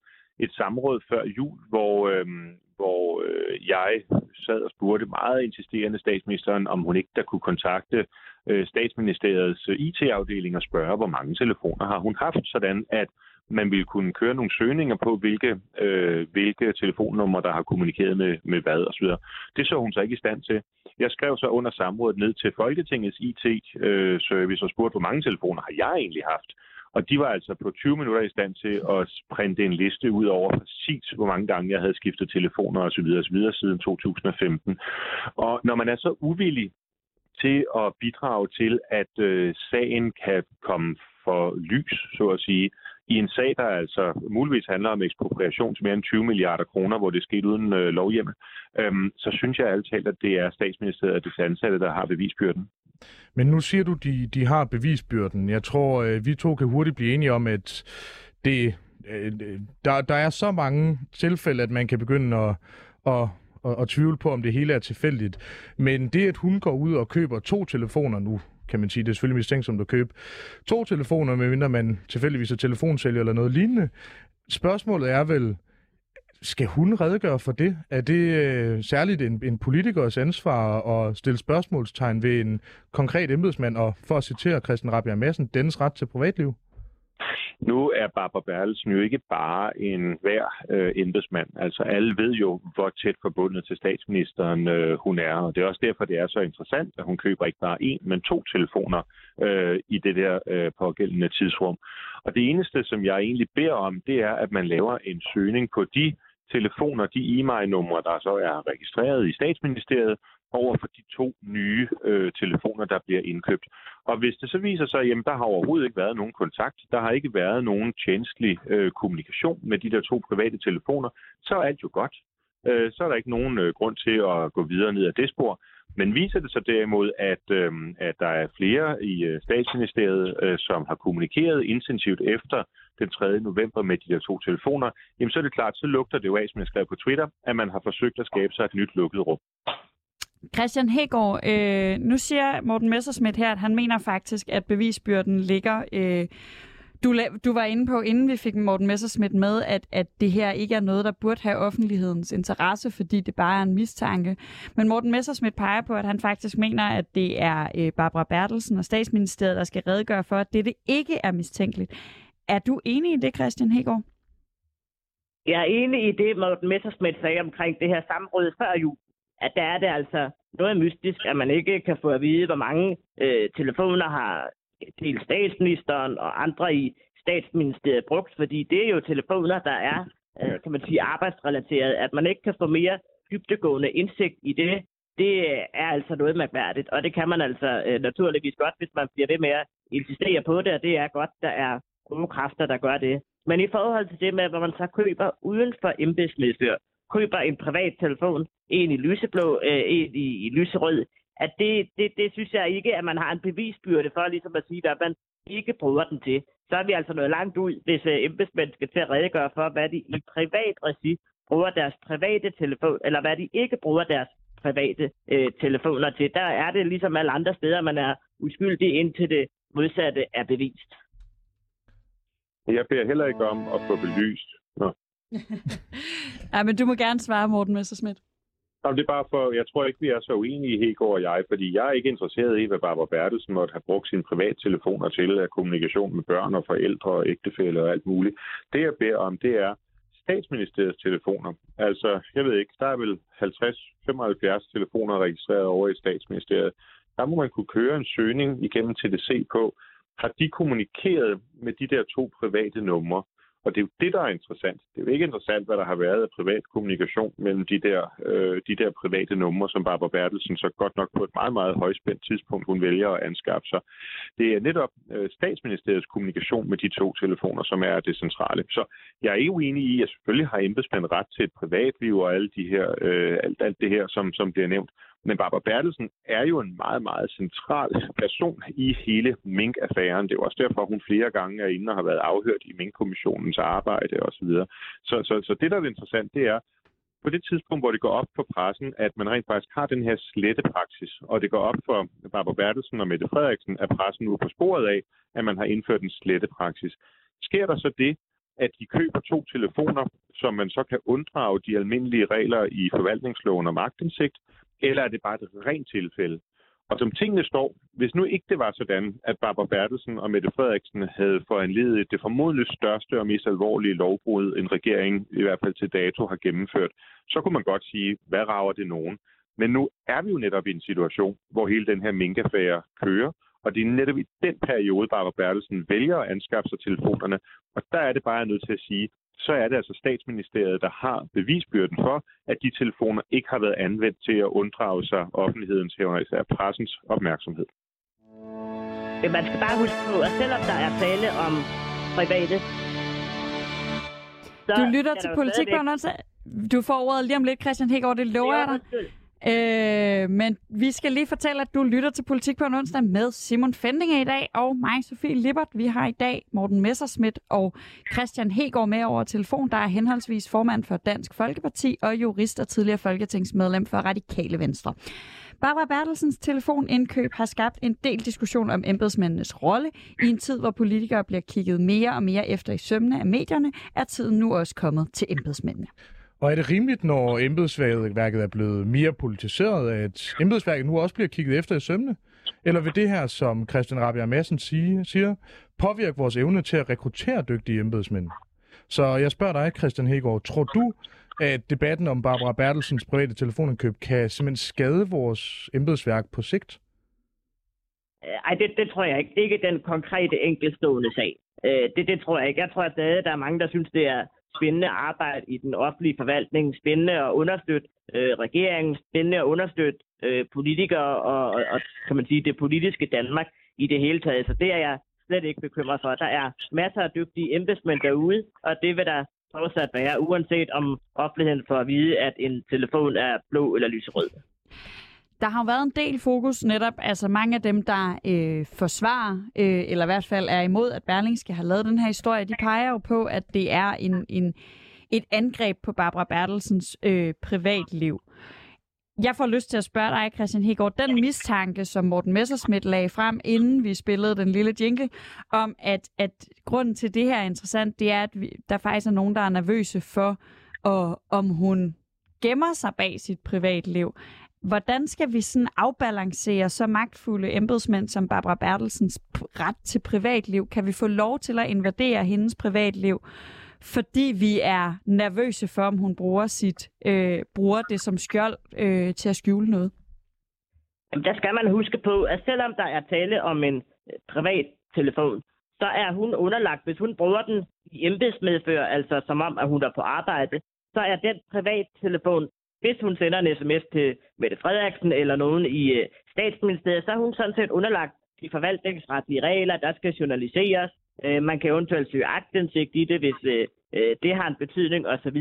et samråd før jul, hvor, øh, hvor øh, jeg sad og spurgte meget insisterende statsministeren, om hun ikke der kunne kontakte øh, statsministeriets øh, IT-afdeling og spørge, hvor mange telefoner har hun haft, sådan at man ville kunne køre nogle søgninger på, hvilke, øh, hvilke telefonnumre, der har kommunikeret med, med hvad osv. Det så hun så ikke i stand til. Jeg skrev så under samrådet ned til Folketingets IT-service øh, og spurgte, hvor mange telefoner har jeg egentlig haft? Og de var altså på 20 minutter i stand til at printe en liste ud over præcis, hvor mange gange jeg havde skiftet telefoner osv. osv. siden 2015. Og når man er så uvillig til at bidrage til, at øh, sagen kan komme for lys, så at sige, i en sag, der altså muligvis handler om ekspropriation til mere end 20 milliarder kroner, hvor det skete uden øh, lovhjemmel, øhm, så synes jeg altid, at det er statsministeriet og dets ansatte, der har bevisbyrden. Men nu siger du, de, de har bevisbyrden. Jeg tror, øh, vi to kan hurtigt blive enige om, at det, øh, der, der er så mange tilfælde, at man kan begynde at, at, og, og tvivle på, om det hele er tilfældigt. Men det, at hun går ud og køber to telefoner nu, kan man sige, det er selvfølgelig mistænksomt at købe to telefoner, medmindre man tilfældigvis er telefonsælger eller noget lignende. Spørgsmålet er vel, skal hun redegøre for det? Er det øh, særligt en, en politikers ansvar at stille spørgsmålstegn ved en konkret embedsmand, og for at citere Christian Rabia Madsen, dennes ret til privatliv? Nu er Barbara Bertelsen jo ikke bare en hver øh, embedsmand. Altså alle ved jo, hvor tæt forbundet til statsministeren øh, hun er, og det er også derfor, det er så interessant, at hun køber ikke bare en, men to telefoner øh, i det der øh, pågældende tidsrum. Og det eneste, som jeg egentlig beder om, det er, at man laver en søgning på de telefoner, de e-mail-numre, der så er registreret i statsministeriet, over for de to nye øh, telefoner, der bliver indkøbt. Og hvis det så viser sig, at der har overhovedet ikke været nogen kontakt, der har ikke været nogen tjenestelig øh, kommunikation med de der to private telefoner, så er alt jo godt. Øh, så er der ikke nogen øh, grund til at gå videre ned ad det spor. Men viser det sig derimod, at, øh, at der er flere i øh, statsministeriet, øh, som har kommunikeret intensivt efter den 3. november med de der to telefoner, jamen så er det klart, så lugter det jo af, som jeg skrev på Twitter, at man har forsøgt at skabe sig et nyt lukket rum. Christian Hegård, øh, nu siger Morten Messersmith her, at han mener faktisk, at bevisbyrden ligger... Øh, du, du var inde på, inden vi fik Morten Messersmith med, at, at det her ikke er noget, der burde have offentlighedens interesse, fordi det bare er en mistanke. Men Morten Messersmith peger på, at han faktisk mener, at det er øh, Barbara Bertelsen og statsministeriet, der skal redegøre for, at det ikke er mistænkeligt. Er du enig i det, Christian Hegård? Jeg er enig i det, Morten Messersmith sagde omkring det her samråd før jul. At der er det altså noget mystisk, at man ikke kan få at vide, hvor mange øh, telefoner har til statsministeren og andre i statsministeriet brugt, fordi det er jo telefoner, der er øh, kan man sige, arbejdsrelateret, at man ikke kan få mere dybtegående indsigt i det, det er altså noget mærkværdigt, og det kan man altså øh, naturligvis godt, hvis man bliver ved med at insistere på det, og det er godt, der er gode kræfter, der gør det. Men i forhold til det med, hvor man så køber uden for embedsmedstyr, køber en privat telefon, en i lyseblå, øh, en i, i lyserød, at det, det, det synes jeg ikke, at man har en bevisbyrde for ligesom at sige, at man ikke bruger den til. Så er vi altså noget langt ud, hvis øh, embedsmænd skal til at redegøre for, hvad de i privat regi bruger deres private telefon, eller hvad de ikke bruger deres private øh, telefoner til. Der er det ligesom alle andre steder, man er uskyldig indtil det modsatte er bevist. Jeg beder heller ikke om at få belyst. Nå. ja, men du må gerne svare, Morten Messerschmidt. Jamen, det er bare for, jeg tror ikke, vi er så uenige, Hegård og jeg, fordi jeg er ikke interesseret i, hvad Barbara Bertelsen måtte have brugt sine privattelefoner til af kommunikation med børn og forældre og ægtefæller og alt muligt. Det, jeg beder om, det er statsministeriets telefoner. Altså, jeg ved ikke, der er vel 50-75 telefoner registreret over i statsministeriet. Der må man kunne køre en søgning igennem TDC på, har de kommunikeret med de der to private numre? Og det er jo det, der er interessant. Det er jo ikke interessant, hvad der har været af privat kommunikation mellem de der, øh, de der private numre, som Barbara Bertelsen så godt nok på et meget, meget højspændt tidspunkt, hun vælger at anskaffe sig. Det er netop øh, statsministeriets kommunikation med de to telefoner, som er det centrale. Så jeg er ikke uenig i, at selvfølgelig har embedsmænd ret til et privatliv og alle de her, øh, alt, alt det her, som, som bliver nævnt. Men Barbara Bertelsen er jo en meget, meget central person i hele Mink-affæren. Det er også derfor, hun flere gange er inde og har været afhørt i Mink-kommissionens arbejde osv. Så, så, så, så det, der er interessant, det er, på det tidspunkt, hvor det går op for pressen, at man rent faktisk har den her slette praksis, og det går op for Barbara Bertelsen og Mette Frederiksen, at pressen nu er på sporet af, at man har indført en slette praksis. Sker der så det, at de køber to telefoner, som man så kan unddrage de almindelige regler i forvaltningsloven om magtindsigt, eller er det bare et rent tilfælde? Og som tingene står, hvis nu ikke det var sådan, at Barbara Bertelsen og Mette Frederiksen havde foranledet det formodentlig største og mest alvorlige lovbrud, en regering i hvert fald til dato har gennemført, så kunne man godt sige, hvad rager det nogen? Men nu er vi jo netop i en situation, hvor hele den her minkaffære kører, og det er netop i den periode, Barbara Bertelsen vælger at anskaffe sig telefonerne. Og der er det bare nødt til at sige, så er det altså statsministeriet, der har bevisbyrden for, at de telefoner ikke har været anvendt til at unddrage sig offentlighedens hævner, især pressens opmærksomhed. Man skal bare huske på, at selvom der er tale om private... du lytter til politik på Du får ordet lige om lidt, Christian Hækgaard, det lover jeg dig. Øh, men vi skal lige fortælle, at du lytter til Politik på en onsdag med Simon Fendinge i dag, og mig, Sofie Lippert. Vi har i dag Morten Messerschmidt og Christian Hegård med over telefon, der er henholdsvis formand for Dansk Folkeparti og jurist og tidligere folketingsmedlem for Radikale Venstre. Barbara Bertelsens telefonindkøb har skabt en del diskussion om embedsmændenes rolle. I en tid, hvor politikere bliver kigget mere og mere efter i sømne af medierne, er tiden nu også kommet til embedsmændene. Og er det rimeligt, når embedsværket er blevet mere politiseret, at embedsværket nu også bliver kigget efter i sømne? Eller vil det her, som Christian Rabia Madsen siger, påvirke vores evne til at rekruttere dygtige embedsmænd? Så jeg spørger dig, Christian Hegård, tror du, at debatten om Barbara Bertelsens private telefonindkøb kan simpelthen skade vores embedsværk på sigt? Øh, ej, det, det tror jeg ikke. Ikke den konkrete enkeltstående sag. Øh, det, det tror jeg ikke. Jeg tror at der er mange, der synes, det er spændende arbejde i den offentlige forvaltning, spændende at understøtte øh, regeringen, spændende at understøtte øh, politikere og, og, og, kan man sige, det politiske Danmark i det hele taget. Så det er jeg slet ikke bekymret for. Der er masser af dygtige embedsmænd derude, og det vil der fortsat være, uanset om offentligheden får at vide, at en telefon er blå eller lyserød. Der har været en del fokus netop, altså mange af dem, der øh, forsvarer, øh, eller i hvert fald er imod, at Berlingske har lavet den her historie, de peger jo på, at det er en, en, et angreb på Barbara Bertelsens øh, privatliv. Jeg får lyst til at spørge dig, Christian Hegård, den mistanke, som Morten Messerschmidt lagde frem, inden vi spillede den lille jingle, om at, at grunden til det her er interessant, det er, at vi, der faktisk er nogen, der er nervøse for, og, om hun gemmer sig bag sit privatliv. Hvordan skal vi sådan afbalancere så magtfulde embedsmænd som Barbara Bertelsens ret til privatliv? Kan vi få lov til at invadere hendes privatliv, fordi vi er nervøse for, om hun bruger, sit, øh, bruger det som skjold øh, til at skjule noget? Jamen, der skal man huske på, at selvom der er tale om en øh, privat telefon, så er hun underlagt, hvis hun bruger den i embedsmedfør, altså som om, at hun er på arbejde, så er den privattelefon, hvis hun sender en sms til Mette Frederiksen eller nogen i øh, statsministeriet, så er hun sådan set underlagt de forvaltningsretlige regler, der skal journaliseres. Øh, man kan eventuelt søge agtindsigt i det, hvis øh, øh det har en betydning osv.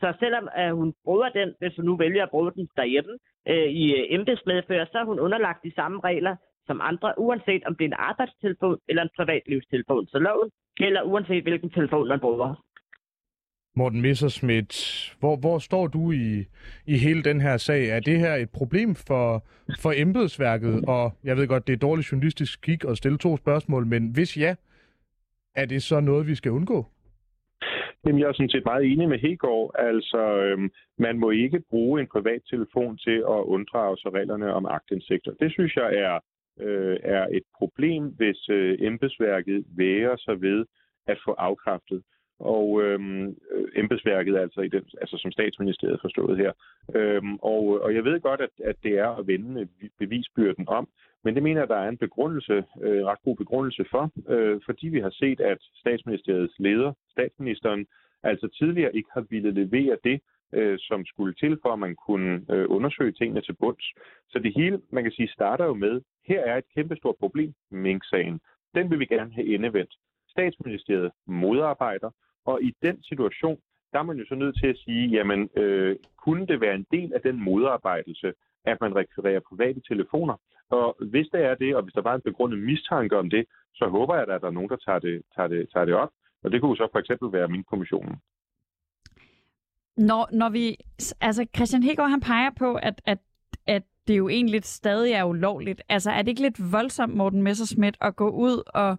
Så selvom at hun bruger den, hvis hun nu vælger at bruge den derhjemme øh, i øh, embedsmedfører, så er hun underlagt de samme regler som andre, uanset om det er en arbejdstelefon eller en privatlivstelefon. Så loven gælder uanset hvilken telefon man bruger. Morten Messerschmidt, hvor, hvor står du i, i hele den her sag? Er det her et problem for, for embedsværket? Og jeg ved godt, det er dårligt journalistisk kig at stille to spørgsmål, men hvis ja, er det så noget, vi skal undgå? Jamen, jeg er sådan set meget enig med Hegård. Altså, øhm, man må ikke bruge en privat telefon til at unddrage sig reglerne om agtindsigter. Det synes jeg er, øh, er et problem, hvis øh, embedsværket væger sig ved at få afkræftet og øhm, øh, embedsværket altså, i den, altså som statsministeriet forstået her. Øhm, og, og jeg ved godt, at, at det er at vende bevisbyrden om, men det mener jeg, der er en begrundelse, øh, ret god begrundelse for, øh, fordi vi har set, at statsministeriets leder, statsministeren, altså tidligere ikke har ville levere det, øh, som skulle til for, at man kunne øh, undersøge tingene til bunds. Så det hele, man kan sige, starter jo med, her er et kæmpestort problem, Mink-sagen. Den vil vi gerne have endevendt. Statsministeriet modarbejder, og i den situation, der er man jo så nødt til at sige, jamen, øh, kunne det være en del af den modarbejdelse, at man rekvirerer private telefoner? Og hvis det er det, og hvis der var en begrundet mistanke om det, så håber jeg, at der er nogen, der tager det, tager det, tager det op. Og det kunne så for eksempel være min kommissionen. Når, når vi, altså Christian Hegård, han peger på, at, at, at det jo egentlig stadig er ulovligt. Altså er det ikke lidt voldsomt, Morten Messerschmidt, at gå ud og,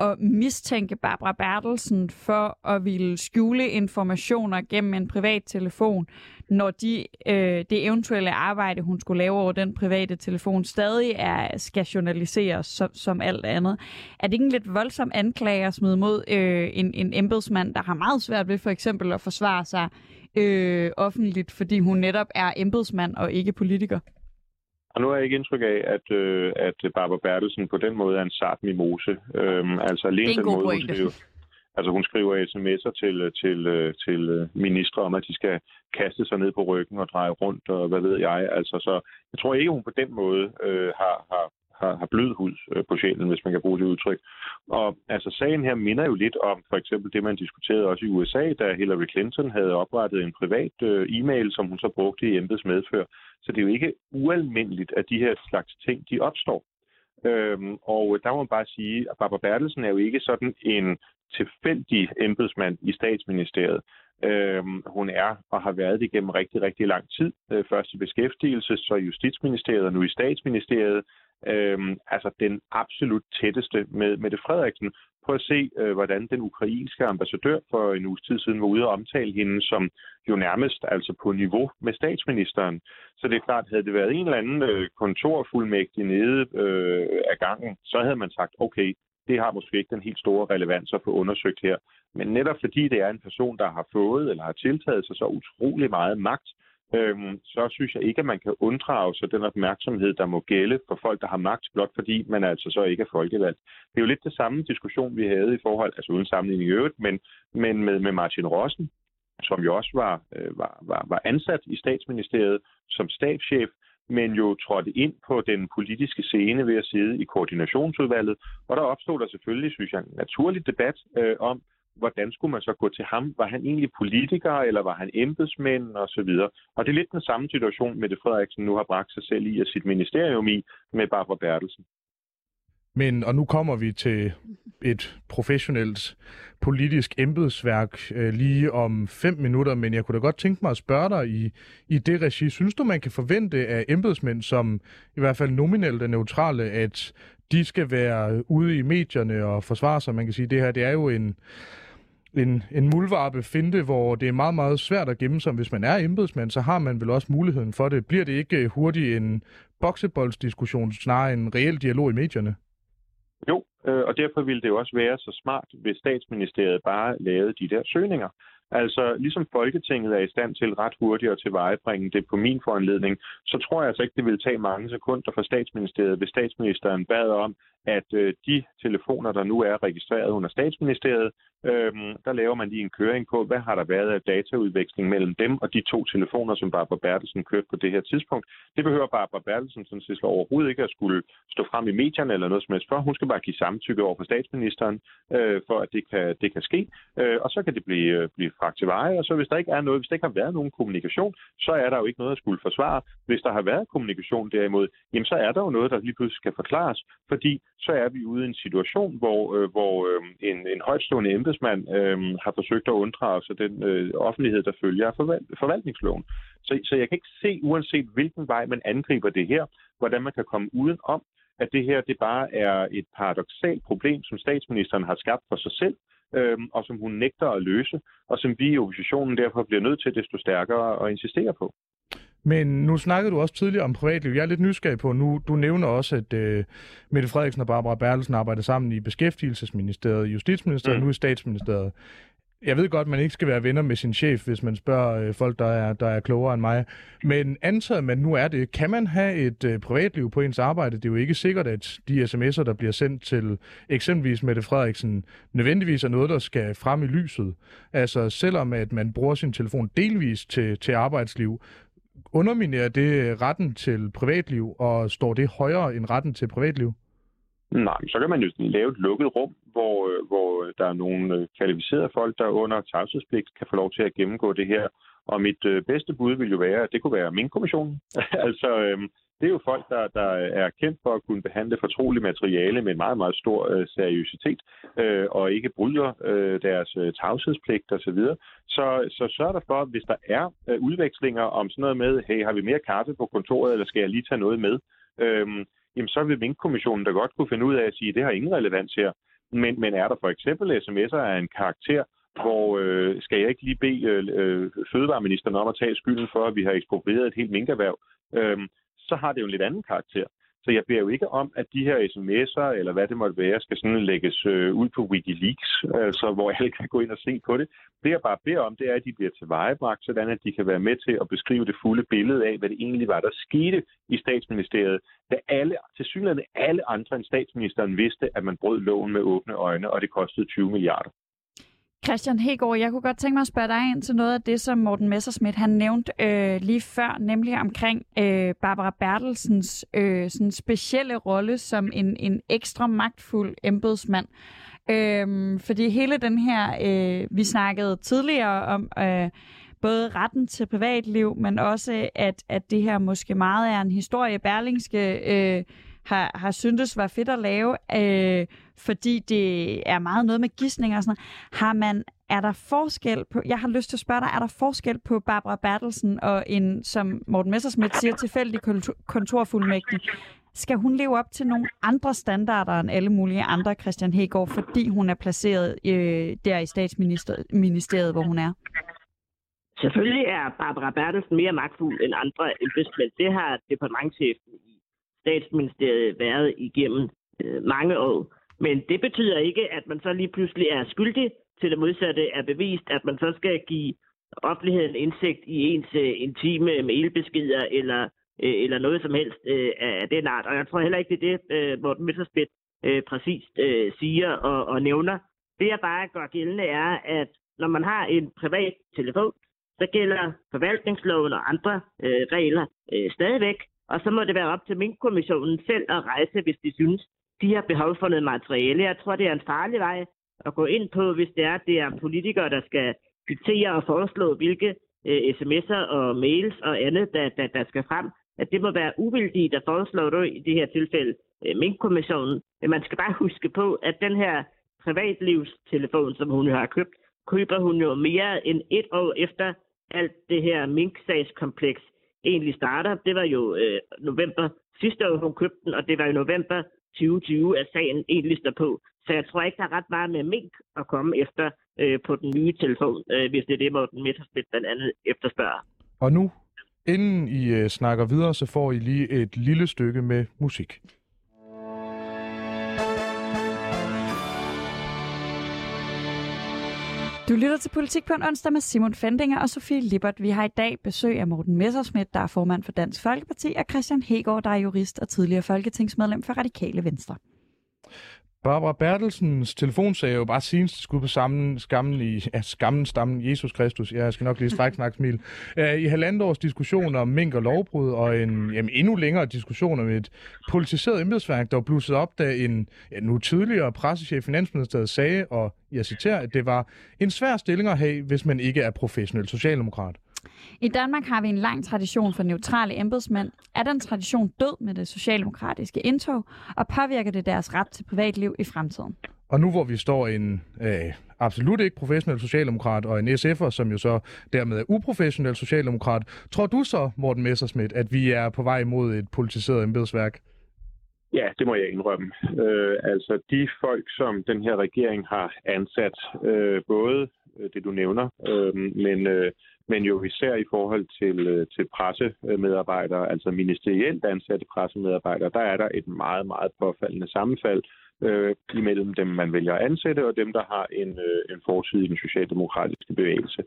at mistænke Barbara Bertelsen for at ville skjule informationer gennem en privat telefon, når de, øh, det eventuelle arbejde, hun skulle lave over den private telefon, stadig er, skal journaliseres som, som alt andet. Er det ikke en lidt voldsom anklage at smide mod øh, en, en embedsmand, der har meget svært ved for eksempel at forsvare sig øh, offentligt, fordi hun netop er embedsmand og ikke politiker? Og nu har jeg ikke indtryk af, at, øh, at Barbara Bertelsen på den måde er en sart mimose. Øhm, altså alene den måde, hun skriver, altså hun skriver sms'er til, til, til øh, ministre om, at de skal kaste sig ned på ryggen og dreje rundt, og hvad ved jeg. Altså, så jeg tror ikke, hun på den måde øh, har, har, har, har blød hud øh, på sjælen, hvis man kan bruge det udtryk. Og altså sagen her minder jo lidt om for eksempel det, man diskuterede også i USA, da Hillary Clinton havde oprettet en privat øh, e-mail, som hun så brugte i embeds medfør. Så det er jo ikke ualmindeligt, at de her slags ting, de opstår. Øhm, og der må man bare sige, at Barbara Bertelsen er jo ikke sådan en tilfældig embedsmand i statsministeriet. Øh, hun er og har været det gennem rigtig, rigtig lang tid. Øh, først i beskæftigelse, så i Justitsministeriet og nu i Statsministeriet øh, altså den absolut tætteste med Mette Frederiksen. Prøv at se, øh, hvordan den ukrainske ambassadør for en uges tid siden var ude og omtale hende som jo nærmest altså på niveau med statsministeren. Så det er klart, havde det været en eller anden øh, kontorfuldmægtig nede øh, af gangen, så havde man sagt, okay, det har måske ikke den helt store relevans at få undersøgt her. Men netop fordi det er en person, der har fået eller har tiltaget sig så utrolig meget magt, øhm, så synes jeg ikke, at man kan unddrage sig den opmærksomhed, der må gælde for folk, der har magt, blot fordi man altså så ikke er folkevalgt. Det er jo lidt det samme diskussion, vi havde i forhold, altså uden sammenligning i øvrigt, men, men med, med Martin Rossen, som jo også var, øh, var, var, var ansat i statsministeriet som stabschef, men jo trådte ind på den politiske scene ved at sidde i koordinationsudvalget. Og der opstod der selvfølgelig, synes jeg, en naturlig debat øh, om, hvordan skulle man så gå til ham? Var han egentlig politiker, eller var han embedsmænd og så videre? Og det er lidt den samme situation, Mette Frederiksen nu har bragt sig selv i og sit ministerium i med Barbara Bertelsen. Men, og nu kommer vi til et professionelt politisk embedsværk øh, lige om fem minutter, men jeg kunne da godt tænke mig at spørge dig i, i det regi. Synes du, man kan forvente af embedsmænd, som i hvert fald nominelt er neutrale, at de skal være ude i medierne og forsvare sig? Man kan sige, det her det er jo en, en, en mulvarpe finte, hvor det er meget, meget svært at gemme sig. Hvis man er embedsmand, så har man vel også muligheden for det. Bliver det ikke hurtigt en bokseboldsdiskussion, snarere en reel dialog i medierne? Jo, øh, og derfor ville det jo også være så smart, hvis statsministeriet bare lavede de der søgninger. Altså, ligesom Folketinget er i stand til ret hurtigt at tilvejebringe det på min foranledning, så tror jeg altså ikke, det ville tage mange sekunder for statsministeriet, hvis statsministeren bad om, at øh, de telefoner, der nu er registreret under statsministeriet, øh, der laver man lige en køring på, hvad har der været af dataudveksling mellem dem og de to telefoner, som Barbara Bertelsen kørte på det her tidspunkt. Det behøver Barbara Bertelsen sådan set overhovedet ikke at skulle stå frem i medierne eller noget som helst for. Hun skal bare give samtykke over for statsministeren, øh, for at det kan, det kan ske. Øh, og så kan det blive, øh, blive fragt til veje, og så hvis der ikke er noget, hvis der ikke har været nogen kommunikation, så er der jo ikke noget at skulle forsvare. Hvis der har været kommunikation derimod, jamen så er der jo noget, der lige pludselig skal forklares, fordi så er vi ude i en situation, hvor, øh, hvor øh, en, en højtstående embedsmand øh, har forsøgt at unddrage sig den øh, offentlighed, der følger forval- forvaltningsloven. Så, så jeg kan ikke se, uanset hvilken vej man angriber det her, hvordan man kan komme uden om, at det her det bare er et paradoxalt problem, som statsministeren har skabt for sig selv, øh, og som hun nægter at løse, og som vi i oppositionen derfor bliver nødt til desto stærkere at insistere på. Men nu snakkede du også tidligere om privatliv. Jeg er lidt nysgerrig på nu. Du nævner også, at uh, Mette Frederiksen og Barbara Bertelsen arbejder sammen i Beskæftigelsesministeriet, Justitsministeriet, mm. nu i Statsministeriet. Jeg ved godt, at man ikke skal være venner med sin chef, hvis man spørger uh, folk, der er, der er klogere end mig. Men antaget man nu er det, kan man have et uh, privatliv på ens arbejde? Det er jo ikke sikkert, at de sms'er, der bliver sendt til eksempelvis Mette Frederiksen, nødvendigvis er noget, der skal frem i lyset. Altså selvom at man bruger sin telefon delvis til, til arbejdsliv, underminerer det retten til privatliv, og står det højere end retten til privatliv? Nej, så kan man jo lave et lukket rum, hvor, øh, hvor der er nogle øh, kvalificerede folk, der under tavshedspligt kan få lov til at gennemgå det her. Og mit øh, bedste bud vil jo være, at det kunne være min kommission. altså, øhm, det er jo folk, der, der er kendt for at kunne behandle fortroligt materiale med en meget, meget stor øh, seriøsitet, øh, og ikke bryder øh, deres øh, tavshedspligt osv. Så, så sørg der for, hvis der er øh, udvekslinger om sådan noget med, hey, har vi mere kaffe på kontoret, eller skal jeg lige tage noget med? Øh, jamen så vil Mink-kommissionen da godt kunne finde ud af at sige, at det har ingen relevans her. Men, men er der for eksempel sms'er af en karakter, hvor øh, skal jeg ikke lige bede øh, øh, fødevareministeren om at tage skylden for, at vi har eksproprieret et helt minkerhverv, øh, så har det jo en lidt anden karakter. Så jeg beder jo ikke om, at de her sms'er, eller hvad det måtte være, skal sådan lægges øh, ud på Wikileaks, altså, hvor alle kan gå ind og se på det. Det jeg bare beder om, det er, at de bliver tilvejebragt, sådan at de kan være med til at beskrive det fulde billede af, hvad det egentlig var, der skete i statsministeriet, da alle, til synligheden alle andre end statsministeren vidste, at man brød loven med åbne øjne, og det kostede 20 milliarder. Christian Hegård, jeg kunne godt tænke mig at spørge dig ind til noget af det, som Morten Messerschmidt han nævnte øh, lige før, nemlig omkring øh, Barbara Bertelsens øh, sådan specielle rolle som en, en ekstra magtfuld embedsmand. Øh, fordi hele den her, øh, vi snakkede tidligere om, øh, både retten til privatliv, men også, at, at det her måske meget er en historie, Berlingske øh, har, har syntes var fedt at lave, øh, fordi det er meget noget med gissninger og sådan noget. Har man, er der forskel på, jeg har lyst til at spørge dig, er der forskel på Barbara Bertelsen og en, som Morten Messersmith siger, tilfældig kontorfuldmægtig? Skal hun leve op til nogle andre standarder end alle mulige andre, Christian Hegård, fordi hun er placeret øh, der i statsministeriet, hvor hun er? Selvfølgelig er Barbara Bertelsen mere magtfuld end andre embedsmænd. Det har departementchefen statsministeriet været igennem øh, mange år. Men det betyder ikke, at man så lige pludselig er skyldig til det modsatte er bevist, at man så skal give offentligheden indsigt i ens øh, intime mailbeskeder eller, øh, eller noget som helst øh, af den art. Og jeg tror heller ikke, det er det, øh, Morten Messerschmidt øh, præcist øh, siger og, og nævner. Det jeg bare gør gældende er, at når man har en privat telefon, så gælder forvaltningsloven og andre øh, regler øh, stadigvæk. Og så må det være op til Mink-kommissionen selv at rejse, hvis de synes, de har behov for noget materiale. Jeg tror, det er en farlig vej at gå ind på, hvis det er, det er politikere, der skal diktere og foreslå, hvilke øh, sms'er og mails og andet, der, der, der skal frem. At det må være uvildige, at foreslår det i det her tilfælde øh, Mink-kommissionen. Men man skal bare huske på, at den her privatlivstelefon, som hun har købt, køber hun jo mere end et år efter alt det her Mink-sagskompleks egentlig starter. Det var jo øh, november sidste år, hun købte den, og det var i november 2020, at sagen egentlig står på. Så jeg tror ikke, der er ret meget med mink at komme efter øh, på den nye telefon, øh, hvis det er det, Morten Messerschmidt blandt andet efterspørger. Og nu, inden I øh, snakker videre, så får I lige et lille stykke med musik. Du lytter til Politik på en onsdag med Simon Fendinger og Sofie Lippert. Vi har i dag besøg af Morten Messersmith, der er formand for Dansk Folkeparti, og Christian Hegård, der er jurist og tidligere folketingsmedlem for Radikale Venstre. Barbara Bertelsens telefon sagde jo bare senest skud på sammen, skammen i, ja, skammen, stammen, Jesus Kristus, ja, jeg skal nok lige strække snak smil, i halvandet års diskussion om mink og lovbrud, og en jamen, endnu længere diskussion om et politiseret embedsværk, der var blusset op, da en ja, nu tidligere pressechef i Finansministeriet sagde, og jeg citerer, at det var en svær stilling at have, hvis man ikke er professionel socialdemokrat. I Danmark har vi en lang tradition for neutrale embedsmænd. Er den tradition død med det socialdemokratiske indtog, og påvirker det deres ret til privatliv i fremtiden? Og nu hvor vi står en øh, absolut ikke professionel socialdemokrat og en SF'er, som jo så dermed er uprofessionel socialdemokrat, tror du så, Morten Messersmith, at vi er på vej mod et politiseret embedsværk? Ja, det må jeg indrømme. Øh, altså de folk, som den her regering har ansat, øh, både det du nævner, øh, men øh, men jo især i forhold til, øh, til pressemedarbejdere, altså ministerielt ansatte pressemedarbejdere, der er der et meget, meget påfaldende sammenfald øh, imellem dem, man vælger at ansætte, og dem, der har en, øh, en fortid i den socialdemokratiske bevægelse.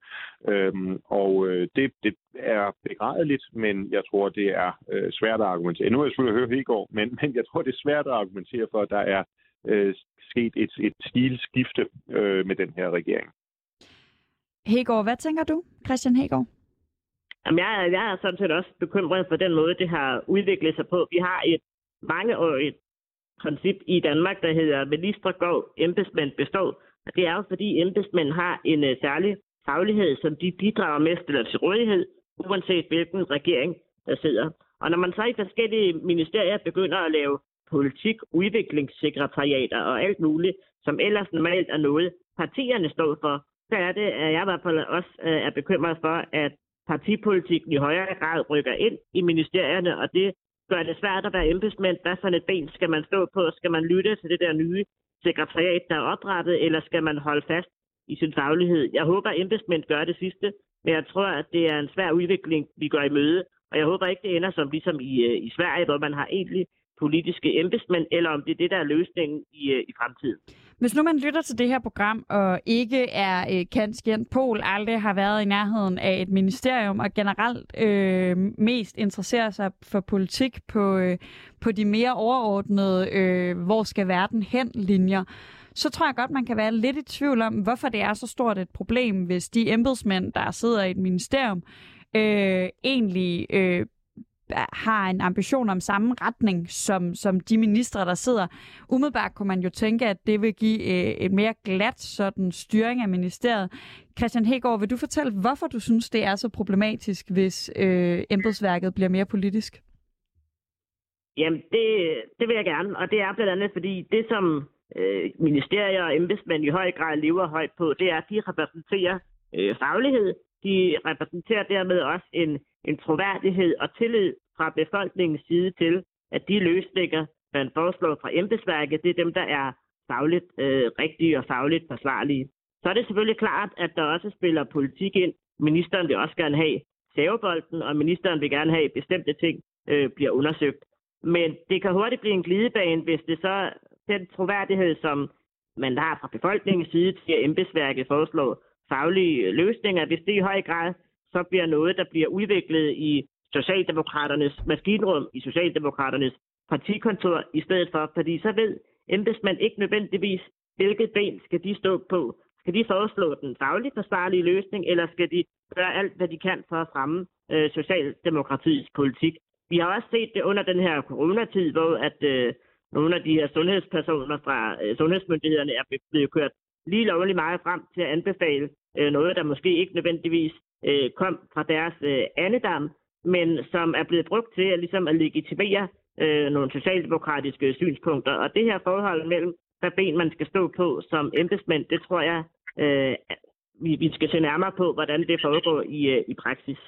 Øhm, og øh, det, det er begrædeligt, men jeg tror, det er øh, svært at argumentere. Nu har jeg selvfølgelig hørt går, men, men jeg tror, det er svært at argumentere for, at der er øh, sket et, et stilskifte øh, med den her regering. Hegård, hvad tænker du, Christian Hegård? Jamen, jeg, jeg er sådan set også bekymret for den måde, det har udviklet sig på. Vi har et mangeårigt princip i Danmark, der hedder minister går, embedsmænd består. Og det er jo fordi embedsmænd har en uh, særlig faglighed, som de bidrager med stiller til rådighed, uanset hvilken regering der sidder. Og når man så i forskellige ministerier begynder at lave politik, udviklingssekretariater og alt muligt, som ellers normalt er noget, partierne står for, så er det, at jeg i hvert fald også øh, er bekymret for, at partipolitikken i højere grad rykker ind i ministerierne, og det gør det svært at være embedsmænd. Hvad for et ben skal man stå på? Skal man lytte til det der nye sekretariat, der er oprettet, eller skal man holde fast i sin faglighed? Jeg håber, at embedsmænd gør det sidste, men jeg tror, at det er en svær udvikling, vi går i møde, og jeg håber ikke, det ender som ligesom i, øh, i Sverige, hvor man har egentlig politiske embedsmænd, eller om det er det, der er løsningen i, øh, i fremtiden. Hvis nu man lytter til det her program og ikke er øh, kendt Pol, aldrig har været i nærheden af et ministerium og generelt øh, mest interesserer sig for politik på, øh, på de mere overordnede, øh, hvor skal verden hen linjer, så tror jeg godt, man kan være lidt i tvivl om, hvorfor det er så stort et problem, hvis de embedsmænd, der sidder i et ministerium, øh, egentlig øh, har en ambition om samme retning som, som de ministre, der sidder. Umiddelbart kunne man jo tænke, at det vil give øh, et mere glat sådan styring af ministeriet. Christian Hegård, vil du fortælle, hvorfor du synes, det er så problematisk, hvis øh, embedsværket bliver mere politisk? Jamen, det, det vil jeg gerne, og det er blandt andet, fordi det, som øh, ministerier og embedsmænd i høj grad lever højt på, det er, at de repræsenterer øh, faglighed, de repræsenterer dermed også en, en troværdighed og tillid fra befolkningens side til, at de løsninger, man foreslår fra embedsværket, det er dem, der er fagligt øh, rigtige og fagligt forsvarlige. Så er det selvfølgelig klart, at der også spiller politik ind. Ministeren vil også gerne have savebolden, og ministeren vil gerne have, at bestemte ting øh, bliver undersøgt. Men det kan hurtigt blive en glidebane, hvis det så den troværdighed, som man har fra befolkningens side til, at embedsværket foreslår faglige løsninger, hvis det i høj grad så bliver noget, der bliver udviklet i Socialdemokraternes maskinrum, i Socialdemokraternes partikontor, i stedet for, fordi så ved embedsmænd ikke nødvendigvis, hvilket ben skal de stå på. Skal de foreslå den fagligt forsvarlige løsning, eller skal de gøre alt, hvad de kan for at fremme øh, Socialdemokratiets politik? Vi har også set det under den her coronatid, hvor at øh, nogle af de her sundhedspersoner fra øh, sundhedsmyndighederne er blevet kørt lige lovligt meget frem til at anbefale øh, noget, der måske ikke nødvendigvis øh, kom fra deres øh, andedam, men som er blevet brugt til at, ligesom at legitimere øh, nogle socialdemokratiske synspunkter. Og det her forhold mellem, hvad ben man skal stå på som embedsmænd, det tror jeg, øh, vi, vi skal se nærmere på, hvordan det foregår i, øh, i praksis.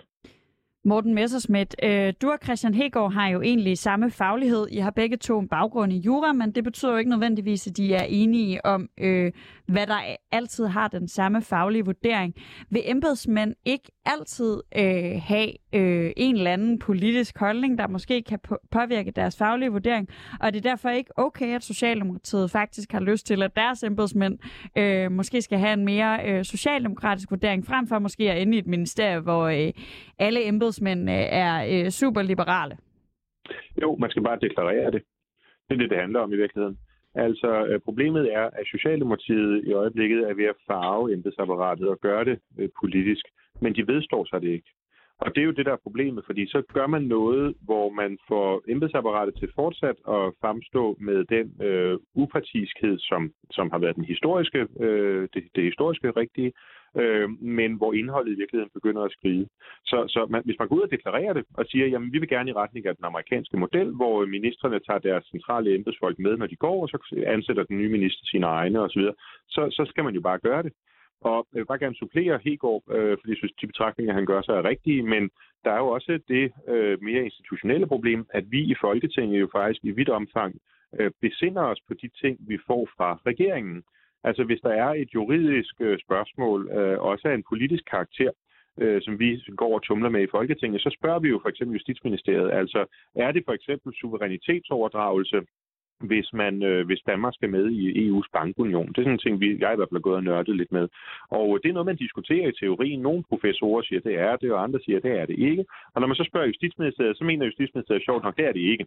Morten Messerschmidt, øh, du og Christian Hegård har jo egentlig samme faglighed. I har begge to en baggrund i jura, men det betyder jo ikke nødvendigvis, at de er enige om, øh, hvad der altid har den samme faglige vurdering. Vil embedsmænd ikke altid øh, have øh, en eller anden politisk holdning, der måske kan på- påvirke deres faglige vurdering? Og det er derfor ikke okay, at Socialdemokratiet faktisk har lyst til, at deres embedsmænd øh, måske skal have en mere øh, socialdemokratisk vurdering, frem for måske at ende i et ministerie, hvor øh, alle embedsmænd embedsmændene er øh, super liberale? Jo, man skal bare deklarere det. Det er det, det handler om i virkeligheden. Altså, øh, problemet er, at Socialdemokratiet i øjeblikket er ved at farve embedsapparatet og gøre det øh, politisk, men de vedstår sig det ikke. Og det er jo det, der er problemet, fordi så gør man noget, hvor man får embedsapparatet til fortsat at fremstå med den øh, upartiskhed, som, som har været den historiske, øh, det, det historiske rigtige, øh, men hvor indholdet i virkeligheden begynder at skride. Så, så man, hvis man går ud og deklarerer det og siger, jamen vi vil gerne i retning af den amerikanske model, hvor ministerne tager deres centrale embedsfolk med, når de går, og så ansætter den nye minister sine egne osv., så, så skal man jo bare gøre det. Og jeg vil bare gerne supplere Hegård, øh, fordi jeg synes, de betragtninger, han gør sig er rigtige, men der er jo også det øh, mere institutionelle problem, at vi i Folketinget jo faktisk i vidt omfang øh, besinder os på de ting, vi får fra regeringen. Altså hvis der er et juridisk øh, spørgsmål, øh, også af en politisk karakter, øh, som vi går og tumler med i Folketinget, så spørger vi jo for eksempel Justitsministeriet, altså er det for eksempel suverænitetsoverdragelse, hvis, man, øh, hvis Danmark skal med i EU's bankunion. Det er sådan en ting, vi, jeg i hvert fald er gået og nørdet lidt med. Og øh, det er noget, man diskuterer i teorien. Nogle professorer siger, det er det, og andre siger, det er det ikke. Og når man så spørger Justitsministeriet, så mener Justitsministeriet sjovt nok, det er det ikke.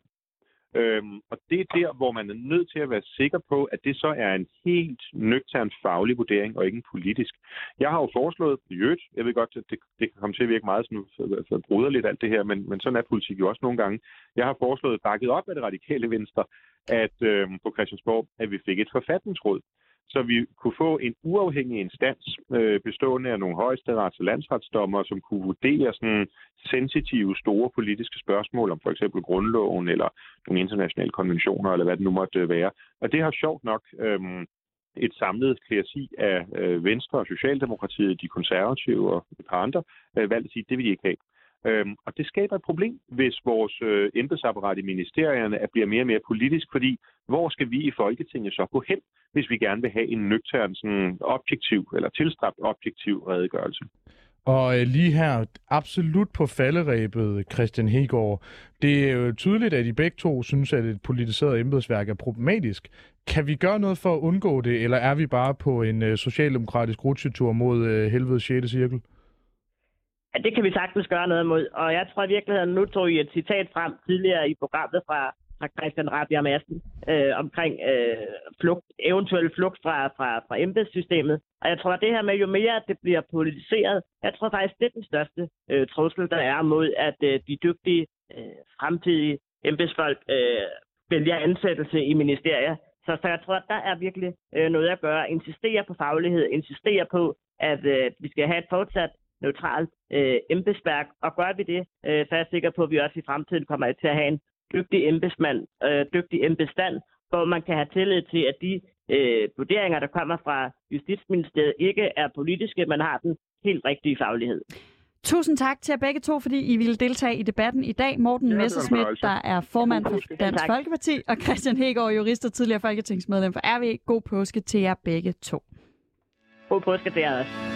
Øhm, og det er der, hvor man er nødt til at være sikker på, at det så er en helt nøgtern faglig vurdering, og ikke en politisk. Jeg har jo foreslået, i øvrigt, jeg ved godt, at det, det kan komme til at virke meget sådan, for, for bruderligt alt det her, men, men sådan er politik jo også nogle gange. Jeg har foreslået, bakket op af det radikale venstre, at øh, på Christiansborg, at vi fik et forfatningsråd så vi kunne få en uafhængig instans øh, bestående af nogle højesterets- og landsretsdommer, som kunne vurdere sådan sensitive, store politiske spørgsmål om for eksempel grundloven eller nogle internationale konventioner, eller hvad det nu måtte øh, være. Og det har sjovt nok øh, et samlet klædersi af øh, Venstre og Socialdemokratiet, de konservative og et par andre, øh, valgt at sige, at det vil de ikke have. Øhm, og det skaber et problem, hvis vores øh, embedsapparat i ministerierne bliver mere og mere politisk, fordi hvor skal vi i Folketinget så gå hen, hvis vi gerne vil have en nøgtern, sådan objektiv eller tilstræbt objektiv redegørelse? Og øh, lige her, absolut på falderæbet, Christian Hegård. Det er jo tydeligt, at I begge to synes, at et politiseret embedsværk er problematisk. Kan vi gøre noget for at undgå det, eller er vi bare på en øh, socialdemokratisk rutsjetur mod øh, helvedes 6. cirkel? At det kan vi sagtens gøre noget mod. Og jeg tror i virkeligheden, nu tog I et citat frem tidligere i programmet fra, fra Christian Rabia Madsen øh, omkring øh, flugt, eventuel flugt fra, fra, fra embedssystemet. Og jeg tror, at det her med, jo mere det bliver politiseret, jeg tror faktisk, det er den største øh, trussel, der er mod, at øh, de dygtige øh, fremtidige embedsfolk øh, vælger ansættelse i ministerier. Så, så jeg tror, at der er virkelig øh, noget at gøre. Insistere på faglighed, insistere på, at øh, vi skal have et fortsat neutralt øh, embedsværk. Og gør vi det, øh, så er jeg sikker på, at vi også i fremtiden kommer til at have en dygtig embedsmand, øh, dygtig embedsstand, hvor man kan have tillid til, at de øh, vurderinger, der kommer fra Justitsministeriet, ikke er politiske, man har den helt rigtige faglighed. Tusind tak til jer begge to, fordi I ville deltage i debatten i dag. Morten ja, Messerschmidt, der er formand for Dansk tak. Folkeparti, og Christian Hegård, jurist og tidligere folketingsmedlem for RV. God påske til jer begge to. God påske til jer også.